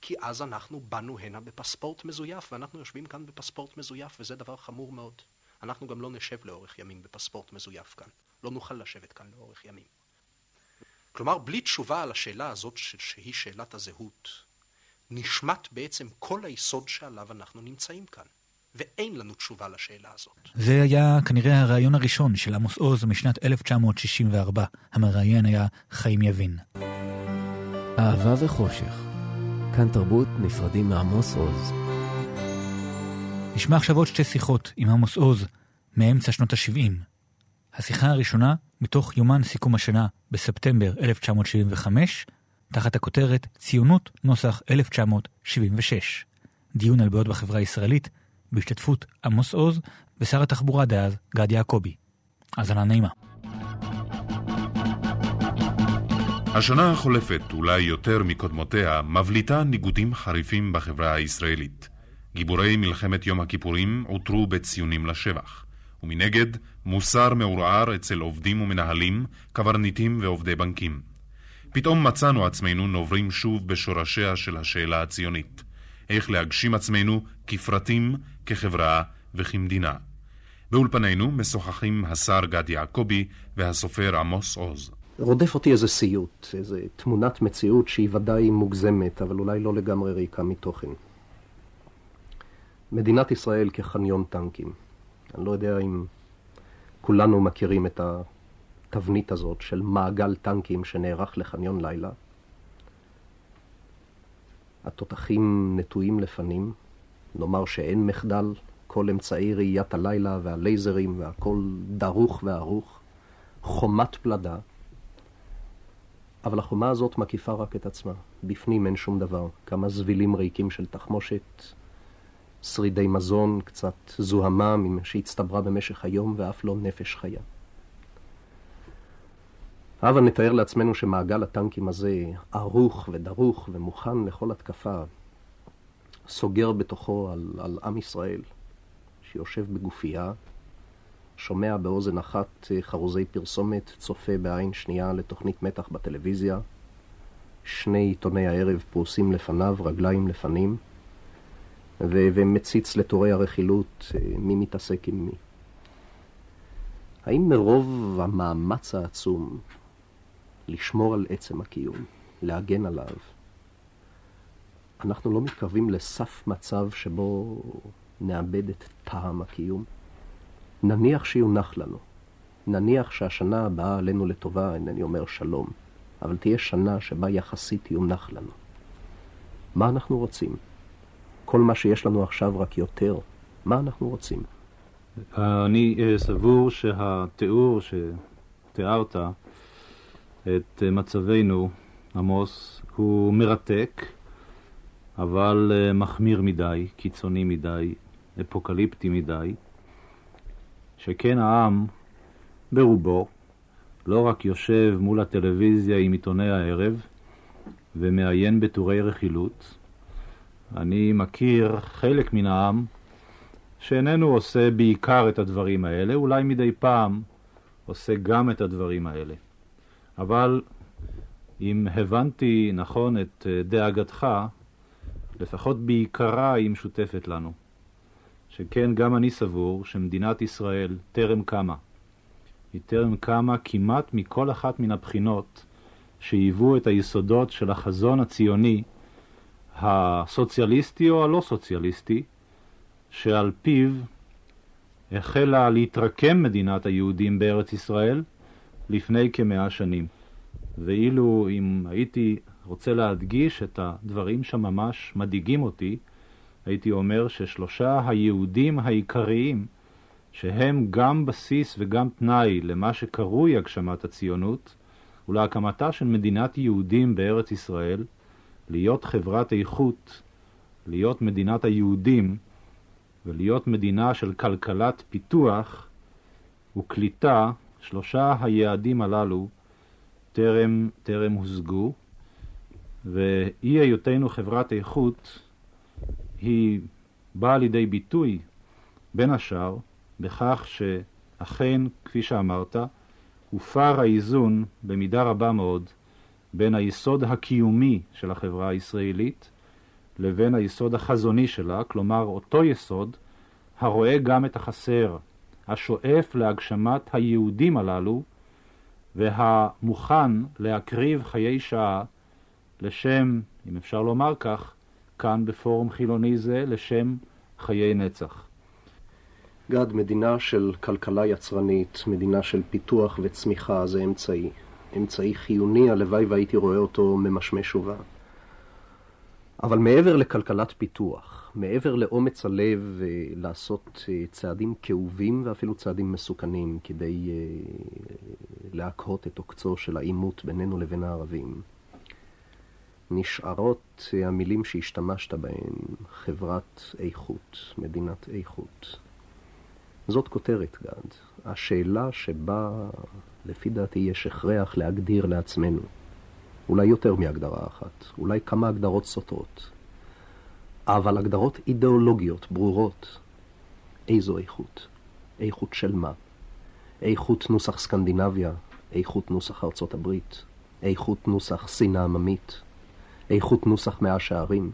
כי אז אנחנו באנו הנה בפספורט מזויף, ואנחנו יושבים כאן בפספורט מזויף, וזה דבר חמור מאוד. אנחנו גם לא נשב לאורך ימים בפספורט מזויף כאן. לא נוכל לשבת כאן לאורך ימים. כלומר, בלי תשובה על השאלה הזאת, שהיא שאלת הזהות, נשמט בעצם כל היסוד שעליו אנחנו נמצאים כאן. ואין לנו תשובה לשאלה הזאת. זה היה כנראה הרעיון הראשון של עמוס עוז משנת 1964. המראיין היה חיים יבין. אהבה וחושך. כאן תרבות נפרדים מעמוס עוז. נשמע עכשיו עוד שתי שיחות עם עמוס עוז מאמצע שנות ה-70. השיחה הראשונה מתוך יומן סיכום השנה בספטמבר 1975, תחת הכותרת ציונות נוסח 1976. דיון על בעיות בחברה הישראלית בהשתתפות עמוס עוז ושר התחבורה דאז גד יעקבי. האזנה נעימה. השנה החולפת, אולי יותר מקודמותיה, מבליטה ניגודים חריפים בחברה הישראלית. גיבורי מלחמת יום הכיפורים עוטרו בציונים לשבח, ומנגד מוסר מעורער אצל עובדים ומנהלים, קברניטים ועובדי בנקים. פתאום מצאנו עצמנו נוברים שוב בשורשיה של השאלה הציונית. איך להגשים עצמנו כפרטים, כחברה וכמדינה. באולפנינו משוחחים השר גד יעקבי והסופר עמוס עוז. רודף אותי איזה סיוט, איזה תמונת מציאות שהיא ודאי מוגזמת, אבל אולי לא לגמרי ריקה מתוכן. מדינת ישראל כחניון טנקים. אני לא יודע אם כולנו מכירים את התבנית הזאת של מעגל טנקים שנערך לחניון לילה. התותחים נטועים לפנים, נאמר שאין מחדל, כל אמצעי ראיית הלילה והלייזרים והכל דרוך וערוך, חומת פלדה, אבל החומה הזאת מקיפה רק את עצמה. בפנים אין שום דבר. כמה זבילים ריקים של תחמושת, שרידי מזון, קצת זוהמה שהצטברה במשך היום ואף לא נפש חיה. הבה נתאר לעצמנו שמעגל הטנקים הזה ערוך ודרוך ומוכן לכל התקפה, סוגר בתוכו על, על עם ישראל, שיושב בגופייה, שומע באוזן אחת חרוזי פרסומת, צופה בעין שנייה לתוכנית מתח בטלוויזיה, שני עיתוני הערב פרוסים לפניו, רגליים לפנים, ו- ומציץ לתורי הרכילות מי מתעסק עם מי. האם מרוב המאמץ העצום לשמור על עצם הקיום, להגן עליו, אנחנו לא מתקרבים לסף מצב שבו נאבד את טעם הקיום? נניח שיונח לנו. נניח שהשנה הבאה עלינו לטובה, אינני אומר שלום, אבל תהיה שנה שבה יחסית יונח לנו. מה אנחנו רוצים? כל מה שיש לנו עכשיו רק יותר. מה אנחנו רוצים? אני אה, סבור שהתיאור שתיארת את מצבנו, עמוס, הוא מרתק, אבל uh, מחמיר מדי, קיצוני מדי, אפוקליפטי מדי, שכן העם, ברובו, לא רק יושב מול הטלוויזיה עם עיתוני הערב ומעיין בטורי רכילות, אני מכיר חלק מן העם שאיננו עושה בעיקר את הדברים האלה, אולי מדי פעם עושה גם את הדברים האלה. אבל אם הבנתי נכון את אה, דאגתך, לפחות בעיקרה היא משותפת לנו. שכן גם אני סבור שמדינת ישראל טרם קמה. היא טרם קמה כמעט מכל אחת מן הבחינות שהיוו את היסודות של החזון הציוני הסוציאליסטי או הלא סוציאליסטי, שעל פיו החלה להתרקם מדינת היהודים בארץ ישראל לפני כמאה שנים. ואילו אם הייתי רוצה להדגיש את הדברים שממש מדאיגים אותי, הייתי אומר ששלושה היהודים העיקריים, שהם גם בסיס וגם תנאי למה שקרוי הגשמת הציונות, ולהקמתה של מדינת יהודים בארץ ישראל, להיות חברת איכות, להיות מדינת היהודים, ולהיות מדינה של כלכלת פיתוח וקליטה, שלושה היעדים הללו טרם, טרם הושגו, ואי היותנו חברת איכות היא באה לידי ביטוי, בין השאר, בכך שאכן, כפי שאמרת, הופר האיזון במידה רבה מאוד בין היסוד הקיומי של החברה הישראלית לבין היסוד החזוני שלה, כלומר אותו יסוד הרואה גם את החסר, השואף להגשמת היהודים הללו והמוכן להקריב חיי שעה לשם, אם אפשר לומר כך, כאן בפורום חילוני זה, לשם חיי נצח. גד, מדינה של כלכלה יצרנית, מדינה של פיתוח וצמיחה, זה אמצעי. אמצעי חיוני, הלוואי והייתי רואה אותו ממשמש ובא. אבל מעבר לכלכלת פיתוח, מעבר לאומץ הלב אה, לעשות אה, צעדים כאובים ואפילו צעדים מסוכנים כדי אה, להקהות את עוקצו של העימות בינינו לבין הערבים, נשארות המילים שהשתמשת בהן, חברת איכות, מדינת איכות. זאת כותרת, גד. השאלה שבה, לפי דעתי, יש הכרח להגדיר לעצמנו, אולי יותר מהגדרה אחת, אולי כמה הגדרות סותרות, אבל הגדרות אידיאולוגיות ברורות. איזו איכות? איכות של מה? איכות נוסח סקנדינביה, איכות נוסח ארצות הברית, איכות נוסח סין העממית, איכות נוסח מאה שערים,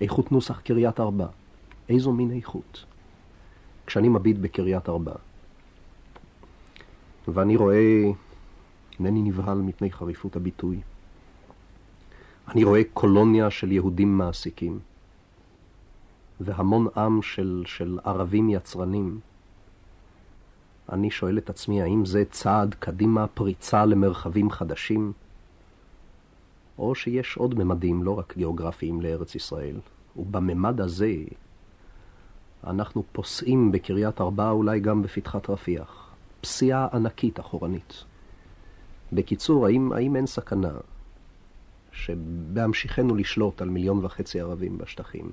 איכות נוסח קריית ארבע. איזו מין איכות? כשאני מביט בקריית ארבע, ואני רואה, אינני נבהל מפני חריפות הביטוי, אני רואה קולוניה של יהודים מעסיקים, והמון עם של, של ערבים יצרנים. אני שואל את עצמי, האם זה צעד קדימה, פריצה למרחבים חדשים? או שיש עוד ממדים, לא רק גיאוגרפיים, לארץ ישראל. ובממד הזה אנחנו פוסעים בקריית ארבע, אולי גם בפתחת רפיח. פסיעה ענקית אחורנית. בקיצור, האם, האם אין סכנה שבהמשיכנו לשלוט על מיליון וחצי ערבים בשטחים,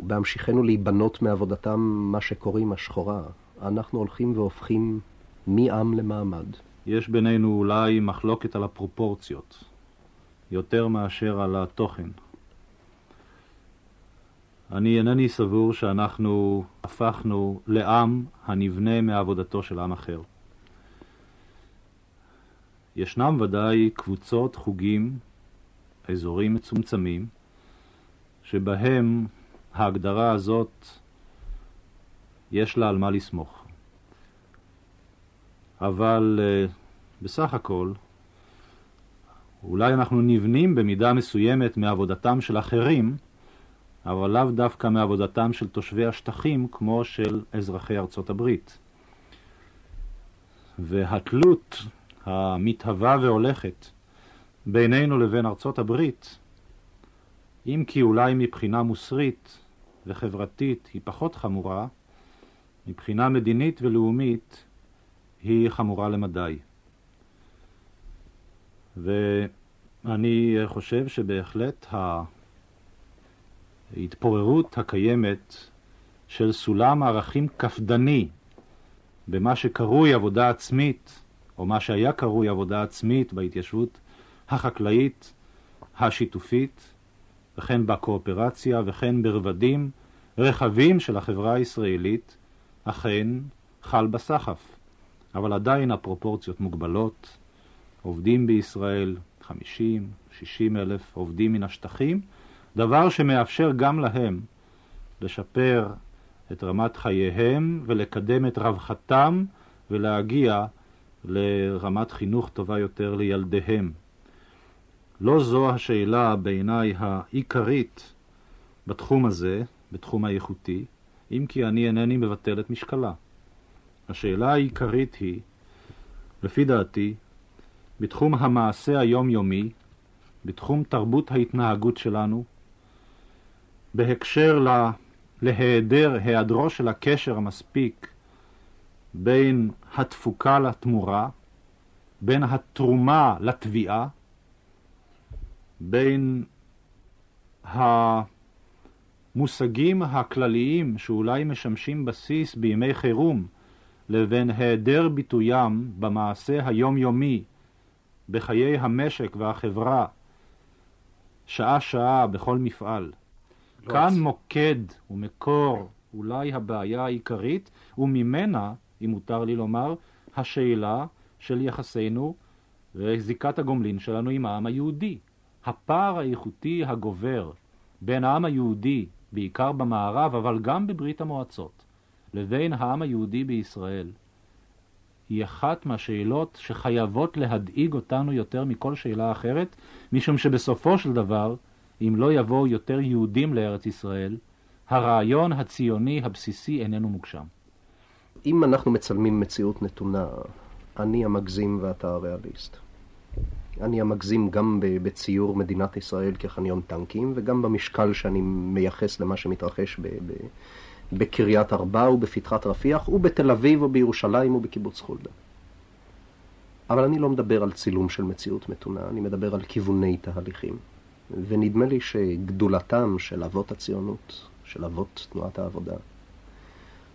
ובהמשיכנו להיבנות מעבודתם מה שקוראים השחורה, אנחנו הולכים והופכים מעם למעמד. יש בינינו אולי מחלוקת על הפרופורציות. יותר מאשר על התוכן. אני אינני סבור שאנחנו הפכנו לעם הנבנה מעבודתו של עם אחר. ישנם ודאי קבוצות, חוגים, אזורים מצומצמים, שבהם ההגדרה הזאת יש לה על מה לסמוך. אבל uh, בסך הכל, אולי אנחנו נבנים במידה מסוימת מעבודתם של אחרים, אבל לאו דווקא מעבודתם של תושבי השטחים כמו של אזרחי ארצות הברית. והתלות המתהווה והולכת בינינו לבין ארצות הברית, אם כי אולי מבחינה מוסרית וחברתית היא פחות חמורה, מבחינה מדינית ולאומית היא חמורה למדי. ואני חושב שבהחלט ההתפוררות הקיימת של סולם ערכים קפדני במה שקרוי עבודה עצמית, או מה שהיה קרוי עבודה עצמית בהתיישבות החקלאית השיתופית, וכן בקואופרציה וכן ברבדים רחבים של החברה הישראלית, אכן חל בסחף. אבל עדיין הפרופורציות מוגבלות. עובדים בישראל 50, 60 אלף עובדים מן השטחים, דבר שמאפשר גם להם לשפר את רמת חייהם ולקדם את רווחתם ולהגיע לרמת חינוך טובה יותר לילדיהם. לא זו השאלה בעיניי העיקרית בתחום הזה, בתחום האיכותי, אם כי אני אינני מבטל את משקלה. השאלה העיקרית היא, לפי דעתי, בתחום המעשה היומיומי, בתחום תרבות ההתנהגות שלנו, בהקשר לה, להיעדר, היעדרו של הקשר המספיק בין התפוקה לתמורה, בין התרומה לתביעה, בין המושגים הכלליים שאולי משמשים בסיס בימי חירום לבין היעדר ביטוים במעשה היומיומי בחיי המשק והחברה שעה-שעה בכל מפעל. לא כאן עצ... מוקד ומקור אולי הבעיה העיקרית, וממנה, אם מותר לי לומר, השאלה של יחסינו וזיקת הגומלין שלנו עם העם היהודי. הפער האיכותי הגובר בין העם היהודי, בעיקר במערב, אבל גם בברית המועצות, לבין העם היהודי בישראל, היא אחת מהשאלות שחייבות להדאיג אותנו יותר מכל שאלה אחרת, משום שבסופו של דבר, אם לא יבואו יותר יהודים לארץ ישראל, הרעיון הציוני הבסיסי איננו מוגשם. אם אנחנו מצלמים מציאות נתונה, אני המגזים ואתה הריאליסט. אני המגזים גם בציור מדינת ישראל כחניון טנקים, וגם במשקל שאני מייחס למה שמתרחש ב- ב- בקריית ארבע ובפתחת רפיח, ובתל אביב ובירושלים ובקיבוץ חולדה. אבל אני לא מדבר על צילום של מציאות מתונה, אני מדבר על כיווני תהליכים. ונדמה לי שגדולתם של אבות הציונות, של אבות תנועת העבודה,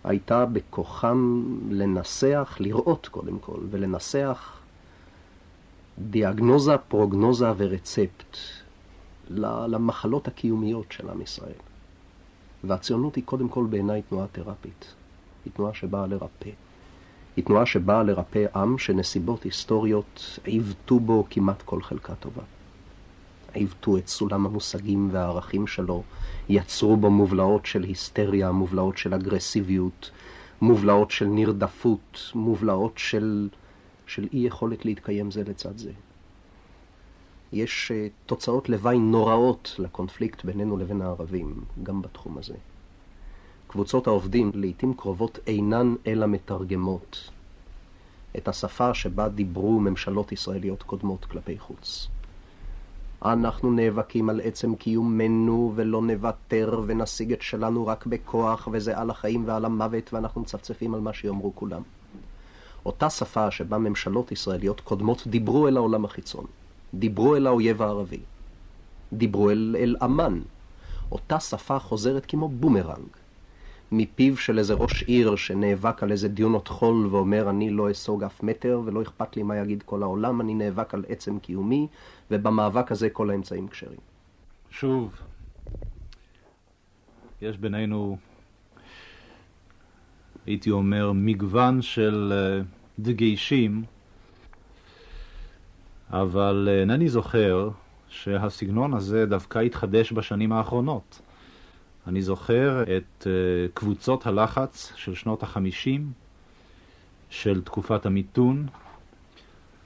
הייתה בכוחם לנסח, לראות קודם כל, ולנסח דיאגנוזה, פרוגנוזה ורצפט למחלות הקיומיות של עם ישראל. והציונות היא קודם כל בעיניי תנועה תרפית. היא תנועה שבאה לרפא. היא תנועה שבאה לרפא עם שנסיבות היסטוריות עיוותו בו כמעט כל חלקה טובה. עיוותו את סולם המושגים והערכים שלו, יצרו בו מובלעות של היסטריה, מובלעות של אגרסיביות, מובלעות של נרדפות, מובלעות של, של אי יכולת להתקיים זה לצד זה. יש uh, תוצאות לוואי נוראות לקונפליקט בינינו לבין הערבים, גם בתחום הזה. קבוצות העובדים לעיתים קרובות אינן אלא מתרגמות את השפה שבה דיברו ממשלות ישראליות קודמות כלפי חוץ. אנחנו נאבקים על עצם קיומנו ולא נוותר ונשיג את שלנו רק בכוח וזה על החיים ועל המוות ואנחנו מצפצפים על מה שיאמרו כולם. אותה שפה שבה ממשלות ישראליות קודמות דיברו אל העולם החיצון. דיברו אל האויב הערבי, דיברו אל, אל אמן. אותה שפה חוזרת כמו בומרנג, מפיו של איזה ראש עיר שנאבק על איזה דיונות חול ואומר אני לא אסוג אף מטר ולא אכפת לי מה יגיד כל העולם, אני נאבק על עצם קיומי ובמאבק הזה כל האמצעים כשרים. שוב, יש בינינו, הייתי אומר, מגוון של uh, דגשים אבל אה, אינני זוכר שהסגנון הזה דווקא התחדש בשנים האחרונות. אני זוכר את אה, קבוצות הלחץ של שנות החמישים, של תקופת המיתון,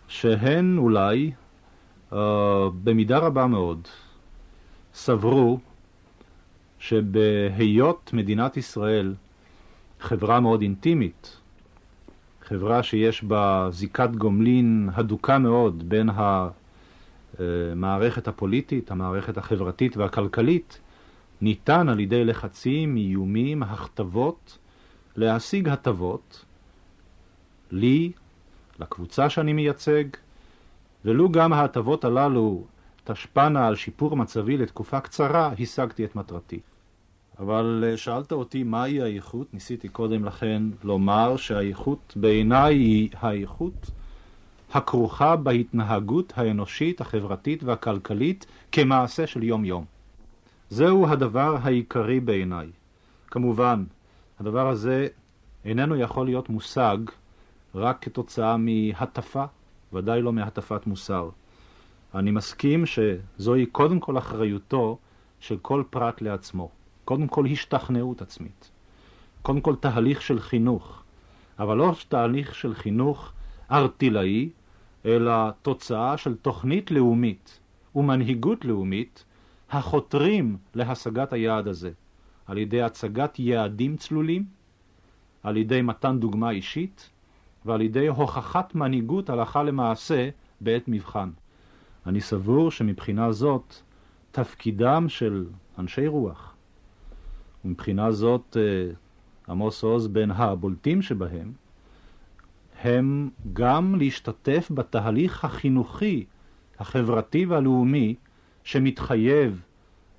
שהן אולי, uh, במידה רבה מאוד, סברו שבהיות מדינת ישראל חברה מאוד אינטימית, חברה שיש בה זיקת גומלין הדוקה מאוד בין המערכת הפוליטית, המערכת החברתית והכלכלית, ניתן על ידי לחצים, איומים, הכתבות, להשיג הטבות לי, לקבוצה שאני מייצג, ולו גם ההטבות הללו תשפענה על שיפור מצבי לתקופה קצרה, השגתי את מטרתי. אבל אה, שאלת אותי מהי האיכות, ניסיתי קודם לכן לומר שהאיכות בעיניי היא האיכות הכרוכה בהתנהגות האנושית, החברתית והכלכלית כמעשה של יום-יום. זהו הדבר העיקרי בעיניי. כמובן, הדבר הזה איננו יכול להיות מושג רק כתוצאה מהטפה, ודאי לא מהטפת מוסר. אני מסכים שזוהי קודם כל אחריותו של כל פרט לעצמו. קודם כל השתכנעות עצמית. קודם כל תהליך של חינוך, אבל לא תהליך של חינוך ארטילאי, אלא תוצאה של תוכנית לאומית ומנהיגות לאומית החותרים להשגת היעד הזה, על ידי הצגת יעדים צלולים, על ידי מתן דוגמה אישית ועל ידי הוכחת מנהיגות הלכה למעשה בעת מבחן. אני סבור שמבחינה זאת תפקידם של אנשי רוח, ומבחינה זאת אה, עמוס עוז בין הבולטים שבהם, הם גם להשתתף בתהליך החינוכי, החברתי והלאומי שמתחייב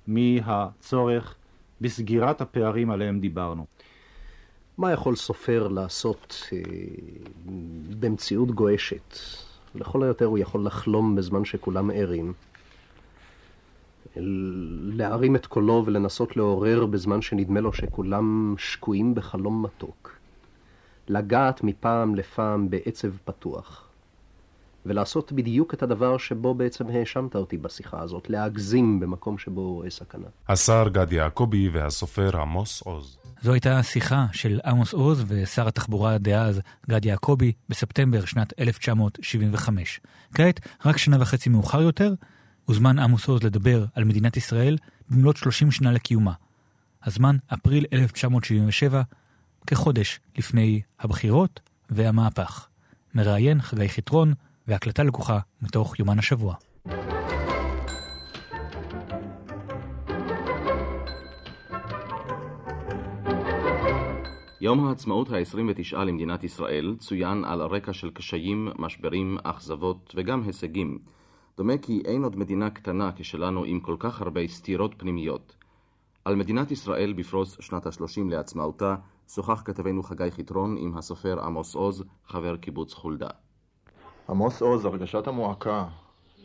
מהצורך בסגירת הפערים עליהם דיברנו. מה יכול סופר לעשות אה, במציאות גועשת? לכל היותר הוא יכול לחלום בזמן שכולם ערים. להרים את קולו ולנסות לעורר בזמן שנדמה לו שכולם שקועים בחלום מתוק. לגעת מפעם לפעם בעצב פתוח. ולעשות בדיוק את הדבר שבו בעצם האשמת אותי בשיחה הזאת, להגזים במקום שבו רואה סכנה. השר גד יעקבי והסופר עמוס עוז. זו הייתה שיחה של עמוס עוז ושר התחבורה דאז גד יעקבי בספטמבר שנת 1975. כעת, רק שנה וחצי מאוחר יותר, הוזמן עמוס עוז לדבר על מדינת ישראל במלאת 30 שנה לקיומה. הזמן אפריל 1977, כחודש לפני הבחירות והמהפך. מראיין חגי חיטרון, והקלטה לקוחה מתוך יומן השבוע. יום העצמאות ה-29 למדינת ישראל צוין על רקע של קשיים, משברים, אכזבות וגם הישגים. דומה כי אין עוד מדינה קטנה כשלנו עם כל כך הרבה סתירות פנימיות. על מדינת ישראל בפרוס שנת ה-30 לעצמאותה שוחח כתבנו חגי חיטרון עם הסופר עמוס עוז, חבר קיבוץ חולדה. עמוס עוז, הרגשת המועקה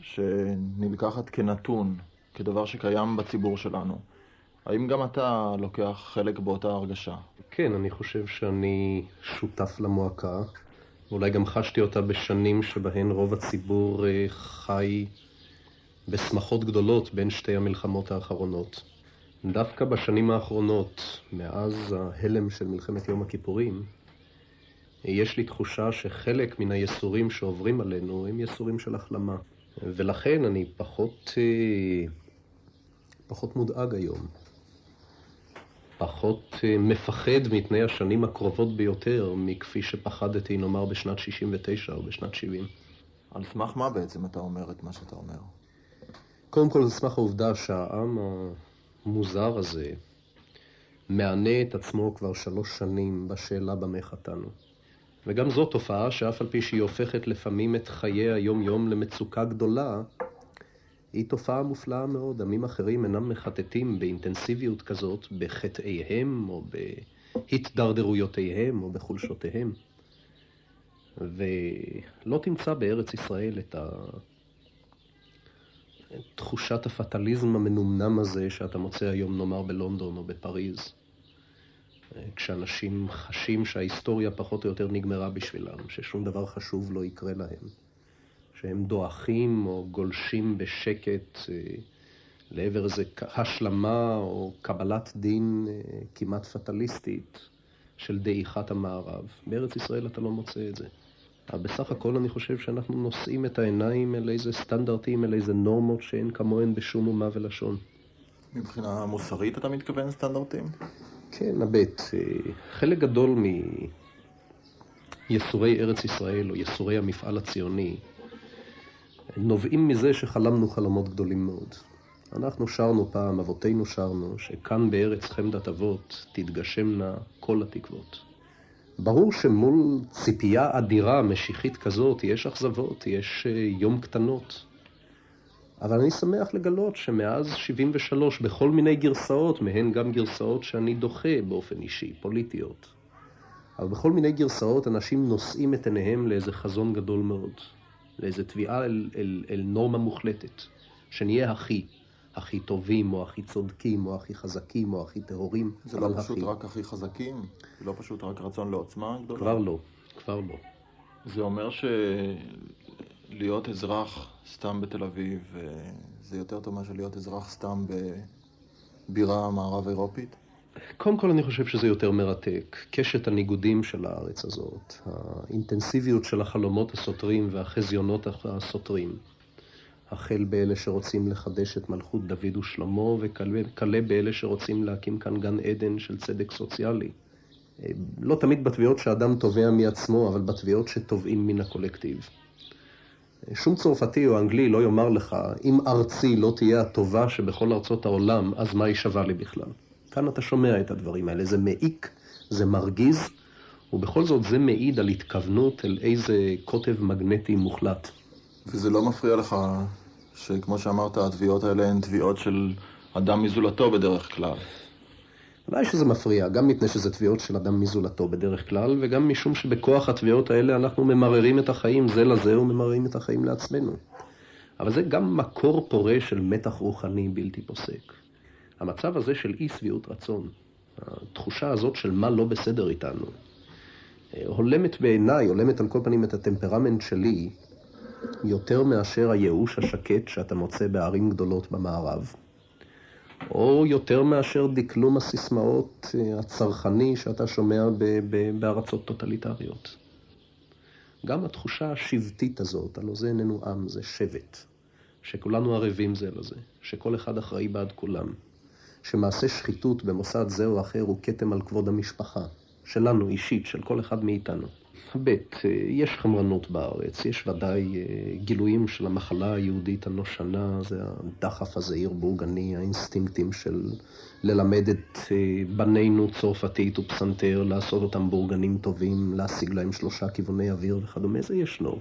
שנלקחת כנתון, כדבר שקיים בציבור שלנו, האם גם אתה לוקח חלק באותה הרגשה? כן, אני חושב שאני שותף למועקה. ואולי גם חשתי אותה בשנים שבהן רוב הציבור אה, חי בשמחות גדולות בין שתי המלחמות האחרונות. דווקא בשנים האחרונות, מאז ההלם של מלחמת יום הכיפורים, יש לי תחושה שחלק מן היסורים שעוברים עלינו הם יסורים של החלמה. ולכן אני פחות, אה, פחות מודאג היום. פחות אה, מפחד מפני השנים הקרובות ביותר מכפי שפחדתי, נאמר, בשנת 69 או בשנת 70. על סמך מה בעצם אתה אומר את מה שאתה אומר? קודם כל, על סמך העובדה שהעם המוזר הזה מענה את עצמו כבר שלוש שנים בשאלה במה חטאנו. וגם זו תופעה שאף על פי שהיא הופכת לפעמים את חיי היום-יום למצוקה גדולה, היא תופעה מופלאה מאוד. עמים אחרים אינם מחטטים באינטנסיביות כזאת בחטאיהם או בהתדרדרויותיהם או בחולשותיהם. ולא תמצא בארץ ישראל את ה... תחושת הפטליזם המנומנם הזה שאתה מוצא היום נאמר בלונדון או בפריז. כשאנשים חשים שההיסטוריה פחות או יותר נגמרה בשבילם, ששום דבר חשוב לא יקרה להם. שהם דועכים או גולשים בשקט אה, לעבר איזו השלמה או קבלת דין אה, כמעט פטליסטית של דעיכת המערב. בארץ ישראל אתה לא מוצא את זה. אבל בסך הכל אני חושב שאנחנו נושאים את העיניים אל איזה סטנדרטים, אל איזה נורמות שאין כמוהן בשום אומה ולשון. מבחינה מוסרית אתה מתכוון סטנדרטים? כן, הבט. אה, חלק גדול מייסורי ארץ ישראל או ייסורי המפעל הציוני נובעים מזה שחלמנו חלומות גדולים מאוד. אנחנו שרנו פעם, אבותינו שרנו, שכאן בארץ חמדת אבות תתגשמנה כל התקוות. ברור שמול ציפייה אדירה, משיחית כזאת, יש אכזבות, יש אה, יום קטנות. אבל אני שמח לגלות שמאז 73, בכל מיני גרסאות, מהן גם גרסאות שאני דוחה באופן אישי, פוליטיות, אבל בכל מיני גרסאות אנשים נושאים את עיניהם לאיזה חזון גדול מאוד, לאיזה תביעה אל, אל, אל נורמה מוחלטת, שנהיה הכי, הכי טובים, או הכי צודקים, או הכי חזקים, או הכי טהורים. זה לא פשוט הכי. רק הכי חזקים? זה לא פשוט רק רצון לעוצמה גדולה? כבר לא, כבר לא. זה אומר שלהיות אזרח סתם בתל אביב, אה, זה יותר טוב מאשר להיות אזרח סתם בבירה מערב אירופית? קודם כל אני חושב שזה יותר מרתק. קשת הניגודים של הארץ הזאת, האינטנסיביות של החלומות הסותרים והחזיונות הסותרים. החל באלה שרוצים לחדש את מלכות דוד ושלמה, וכלה באלה שרוצים להקים כאן גן עדן של צדק סוציאלי. לא תמיד בתביעות שאדם תובע מעצמו, אבל בתביעות שתובעים מן הקולקטיב. שום צרפתי או אנגלי לא יאמר לך, אם ארצי לא תהיה הטובה שבכל ארצות העולם, אז מה היא שווה לי בכלל? כאן אתה שומע את הדברים האלה, זה מעיק, זה מרגיז, ובכל זאת זה מעיד על התכוונות אל איזה קוטב מגנטי מוחלט. וזה לא מפריע לך שכמו שאמרת, התביעות האלה הן תביעות של אדם מזולתו בדרך כלל? ודאי שזה מפריע, גם מפני שזה תביעות של אדם מזולתו בדרך כלל, וגם משום שבכוח התביעות האלה אנחנו ממררים את החיים זה לזה וממררים את החיים לעצמנו. אבל זה גם מקור פורה של מתח רוחני בלתי פוסק. המצב הזה של אי שביעות רצון, התחושה הזאת של מה לא בסדר איתנו, הולמת בעיניי, הולמת על כל פנים את הטמפרמנט שלי, יותר מאשר הייאוש השקט שאתה מוצא בערים גדולות במערב. או יותר מאשר דקלום הסיסמאות אה, הצרכני שאתה שומע בארצות טוטליטריות. גם התחושה השבטית הזאת, הלוא זה איננו עם, זה שבט, שכולנו ערבים זה לזה, שכל אחד אחראי בעד כולם, שמעשה שחיתות במוסד זה או אחר הוא כתם על כבוד המשפחה, שלנו אישית, של כל אחד מאיתנו. ב', יש חמרנות בארץ, יש ודאי אה, גילויים של המחלה היהודית הנושנה, זה הדחף הזעיר בורגני, האינסטינקטים של ללמד את אה, בנינו צרפתית ופסנתר, לעשות אותם בורגנים טובים, להשיג להם שלושה כיווני אוויר וכדומה, זה ישנו.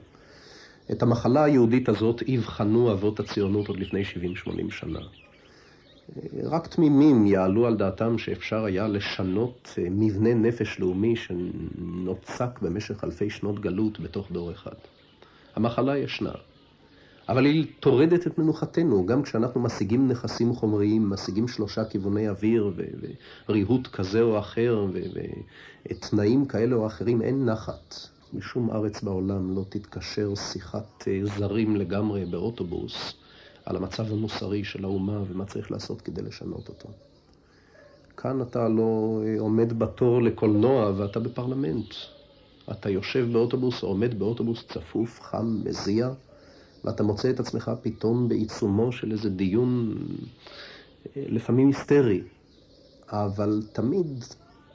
את המחלה היהודית הזאת אבחנו אבות הציונות עוד לפני 70-80 שנה. רק תמימים יעלו על דעתם שאפשר היה לשנות אה, מבנה נפש לאומי שנוצק במשך אלפי שנות גלות בתוך דור אחד. המחלה ישנה, אבל היא טורדת את מנוחתנו, גם כשאנחנו משיגים נכסים חומריים, משיגים שלושה כיווני אוויר וריהוט כזה או אחר ותנאים כאלה או אחרים, אין נחת. משום ארץ בעולם לא תתקשר שיחת אה, זרים לגמרי באוטובוס. על המצב המוסרי של האומה ומה צריך לעשות כדי לשנות אותו. כאן אתה לא אה, עומד בתור לקולנוע ואתה בפרלמנט. אתה יושב באוטובוס או עומד באוטובוס צפוף, חם, מזיע, ואתה מוצא את עצמך פתאום בעיצומו של איזה דיון אה, לפעמים היסטרי, אבל תמיד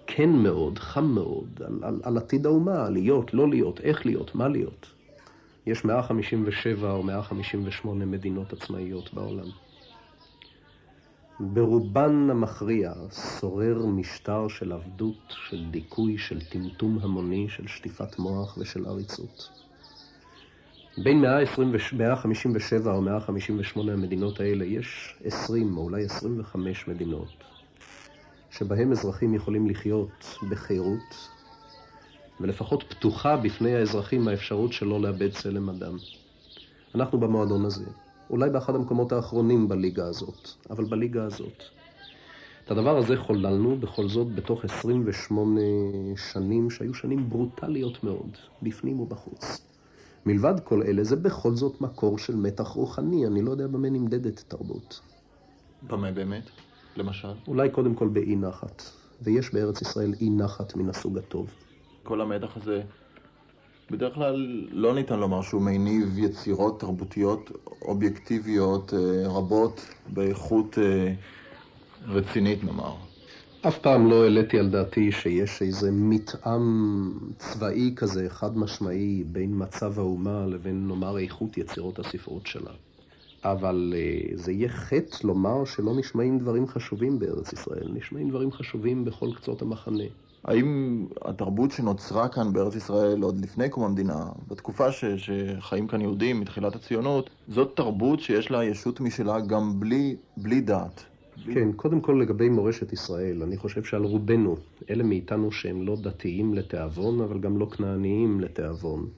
כן מאוד, חם מאוד, על, על, על עתיד האומה, להיות, לא להיות, איך להיות, מה להיות. יש 157 או 158 מדינות עצמאיות בעולם. ברובן המכריע שורר משטר של עבדות, של דיכוי, של טמטום המוני, של שטיפת מוח ושל עריצות. בין 157 או 158 המדינות האלה יש 20 או אולי 25 מדינות שבהם אזרחים יכולים לחיות בחירות, ולפחות פתוחה בפני האזרחים האפשרות שלא לאבד צלם אדם. אנחנו במועדון הזה, אולי באחד המקומות האחרונים בליגה הזאת, אבל בליגה הזאת. את הדבר הזה חוללנו בכל זאת בתוך 28 שנים שהיו שנים ברוטליות מאוד, בפנים ובחוץ. מלבד כל אלה, זה בכל זאת מקור של מתח רוחני, אני לא יודע במה נמדדת תרבות. במה באמת? למשל? אולי קודם כל באי נחת, ויש בארץ ישראל אי נחת מן הסוג הטוב. כל המתח הזה, בדרך כלל לא ניתן לומר שהוא מניב יצירות תרבותיות אובייקטיביות אה, רבות באיכות אה, רצינית נאמר. אף פעם לא העליתי על דעתי שיש איזה מתאם צבאי כזה, חד משמעי, בין מצב האומה לבין נאמר איכות יצירות הספרות שלה. אבל uh, זה יהיה חטא לומר שלא נשמעים דברים חשובים בארץ ישראל. נשמעים דברים חשובים בכל קצות המחנה. האם התרבות שנוצרה כאן בארץ ישראל עוד לפני קום המדינה, בתקופה ש, שחיים כאן יהודים מתחילת הציונות, זאת תרבות שיש לה ישות משלה גם בלי, בלי דת? כן, קודם כל לגבי מורשת ישראל, אני חושב שעל רובנו, אלה מאיתנו שהם לא דתיים לתיאבון, אבל גם לא כנעניים לתיאבון,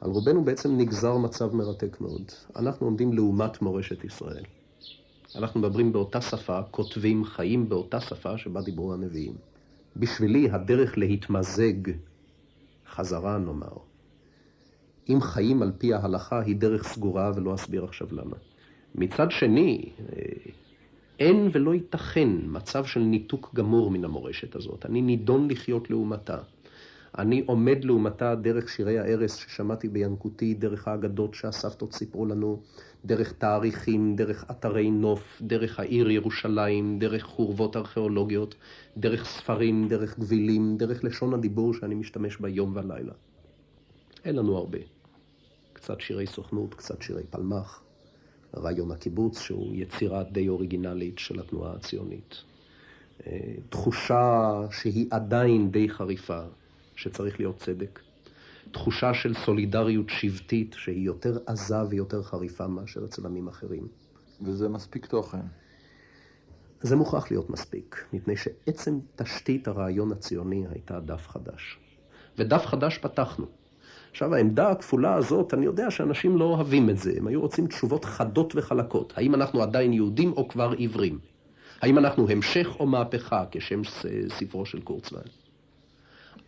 על רובנו בעצם נגזר מצב מרתק מאוד. אנחנו עומדים לעומת מורשת ישראל. אנחנו מדברים באותה שפה, כותבים, חיים באותה שפה שבה דיברו הנביאים. בשבילי הדרך להתמזג, חזרה נאמר, אם חיים על פי ההלכה היא דרך סגורה ולא אסביר עכשיו למה. מצד שני, אה, אין ולא ייתכן מצב של ניתוק גמור מן המורשת הזאת. אני נידון לחיות לעומתה. אני עומד לעומתה דרך שירי הערש ששמעתי בינקותי, דרך האגדות שהסבתות סיפרו לנו, דרך תאריכים, דרך אתרי נוף, דרך העיר ירושלים, דרך חורבות ארכיאולוגיות, דרך ספרים, דרך גבילים, דרך לשון הדיבור שאני משתמש בה יום ולילה. אין לנו הרבה. קצת שירי סוכנות, קצת שירי פלמ"ח, רעיון הקיבוץ, שהוא יצירה די אוריגינלית של התנועה הציונית. אה, תחושה שהיא עדיין די חריפה, שצריך להיות צדק. תחושה של סולידריות שבטית שהיא יותר עזה ויותר חריפה מאשר אצל עמים אחרים. וזה מספיק תוכן. זה מוכרח להיות מספיק, מפני שעצם תשתית הרעיון הציוני הייתה דף חדש. ודף חדש פתחנו. עכשיו, העמדה הכפולה הזאת, אני יודע שאנשים לא אוהבים את זה. הם היו רוצים תשובות חדות וחלקות. האם אנחנו עדיין יהודים או כבר עיוורים? האם אנחנו המשך או מהפכה, כשם ספרו של קורצווייל?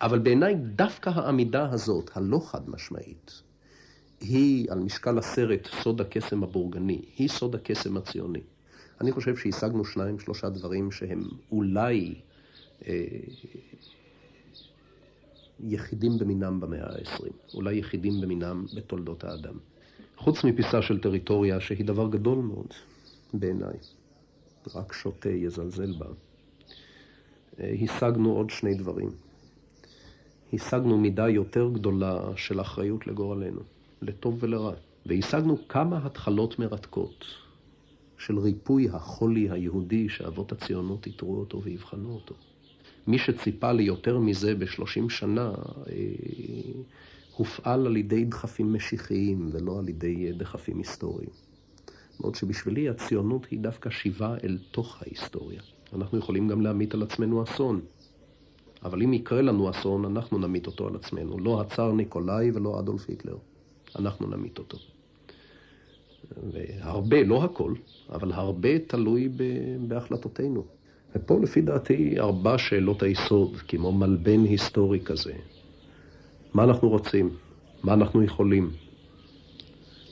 אבל בעיניי דווקא העמידה הזאת, הלא חד משמעית, היא על משקל הסרט סוד הקסם הבורגני, היא סוד הקסם הציוני. אני חושב שהשגנו שניים, שלושה דברים שהם אולי אה, יחידים במינם במאה ה-20, אולי יחידים במינם בתולדות האדם. חוץ מפיסה של טריטוריה שהיא דבר גדול מאוד בעיניי, רק שוטה יזלזל בה, אה, השגנו עוד שני דברים. השגנו מידה יותר גדולה של אחריות לגורלנו, לטוב ולרע. והשגנו כמה התחלות מרתקות של ריפוי החולי היהודי שאבות הציונות איתרו אותו ויבחנו אותו. מי שציפה ליותר מזה בשלושים שנה, אה, הופעל על ידי דחפים משיחיים ולא על ידי דחפים היסטוריים. בעוד שבשבילי הציונות היא דווקא שיבה אל תוך ההיסטוריה. אנחנו יכולים גם להמיט על עצמנו אסון. אבל אם יקרה לנו אסון, אנחנו נמיט אותו על עצמנו. לא הצאר ניקולאי ולא אדולף היטלר. אנחנו נמיט אותו. והרבה, לא הכל, אבל הרבה תלוי בהחלטותינו. ופה לפי דעתי ארבע שאלות היסוד, כמו מלבן היסטורי כזה. מה אנחנו רוצים? מה אנחנו יכולים?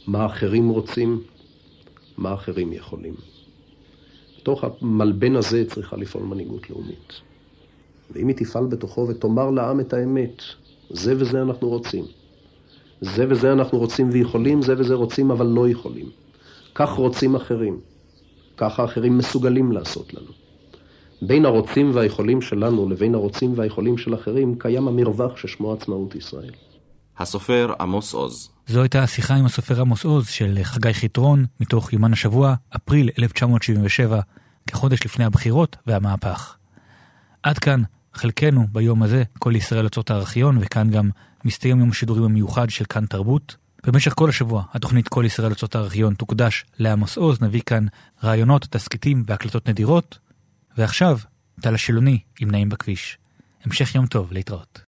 מה אחרים רוצים? מה אחרים יכולים? בתוך המלבן הזה צריכה לפעול מנהיגות לאומית. ואם היא תפעל בתוכו ותאמר לעם את האמת, זה וזה אנחנו רוצים. זה וזה אנחנו רוצים ויכולים, זה וזה רוצים אבל לא יכולים. כך רוצים אחרים. ככה אחרים מסוגלים לעשות לנו. בין הרוצים והיכולים שלנו לבין הרוצים והיכולים של אחרים קיים המרווח ששמו עצמאות ישראל. הסופר עמוס עוז. זו הייתה השיחה עם הסופר עמוס עוז של חגי חיטרון מתוך יומן השבוע, אפריל 1977, כחודש לפני הבחירות והמהפך. עד כאן חלקנו ביום הזה, כל ישראל יוצאות הארכיון, וכאן גם מסתיים יום השידורים המיוחד של כאן תרבות. במשך כל השבוע התוכנית כל ישראל יוצאות הארכיון תוקדש לעמוס עוז, נביא כאן רעיונות, תסכיתים והקלטות נדירות. ועכשיו, טל השילוני עם נעים בכביש. המשך יום טוב, להתראות.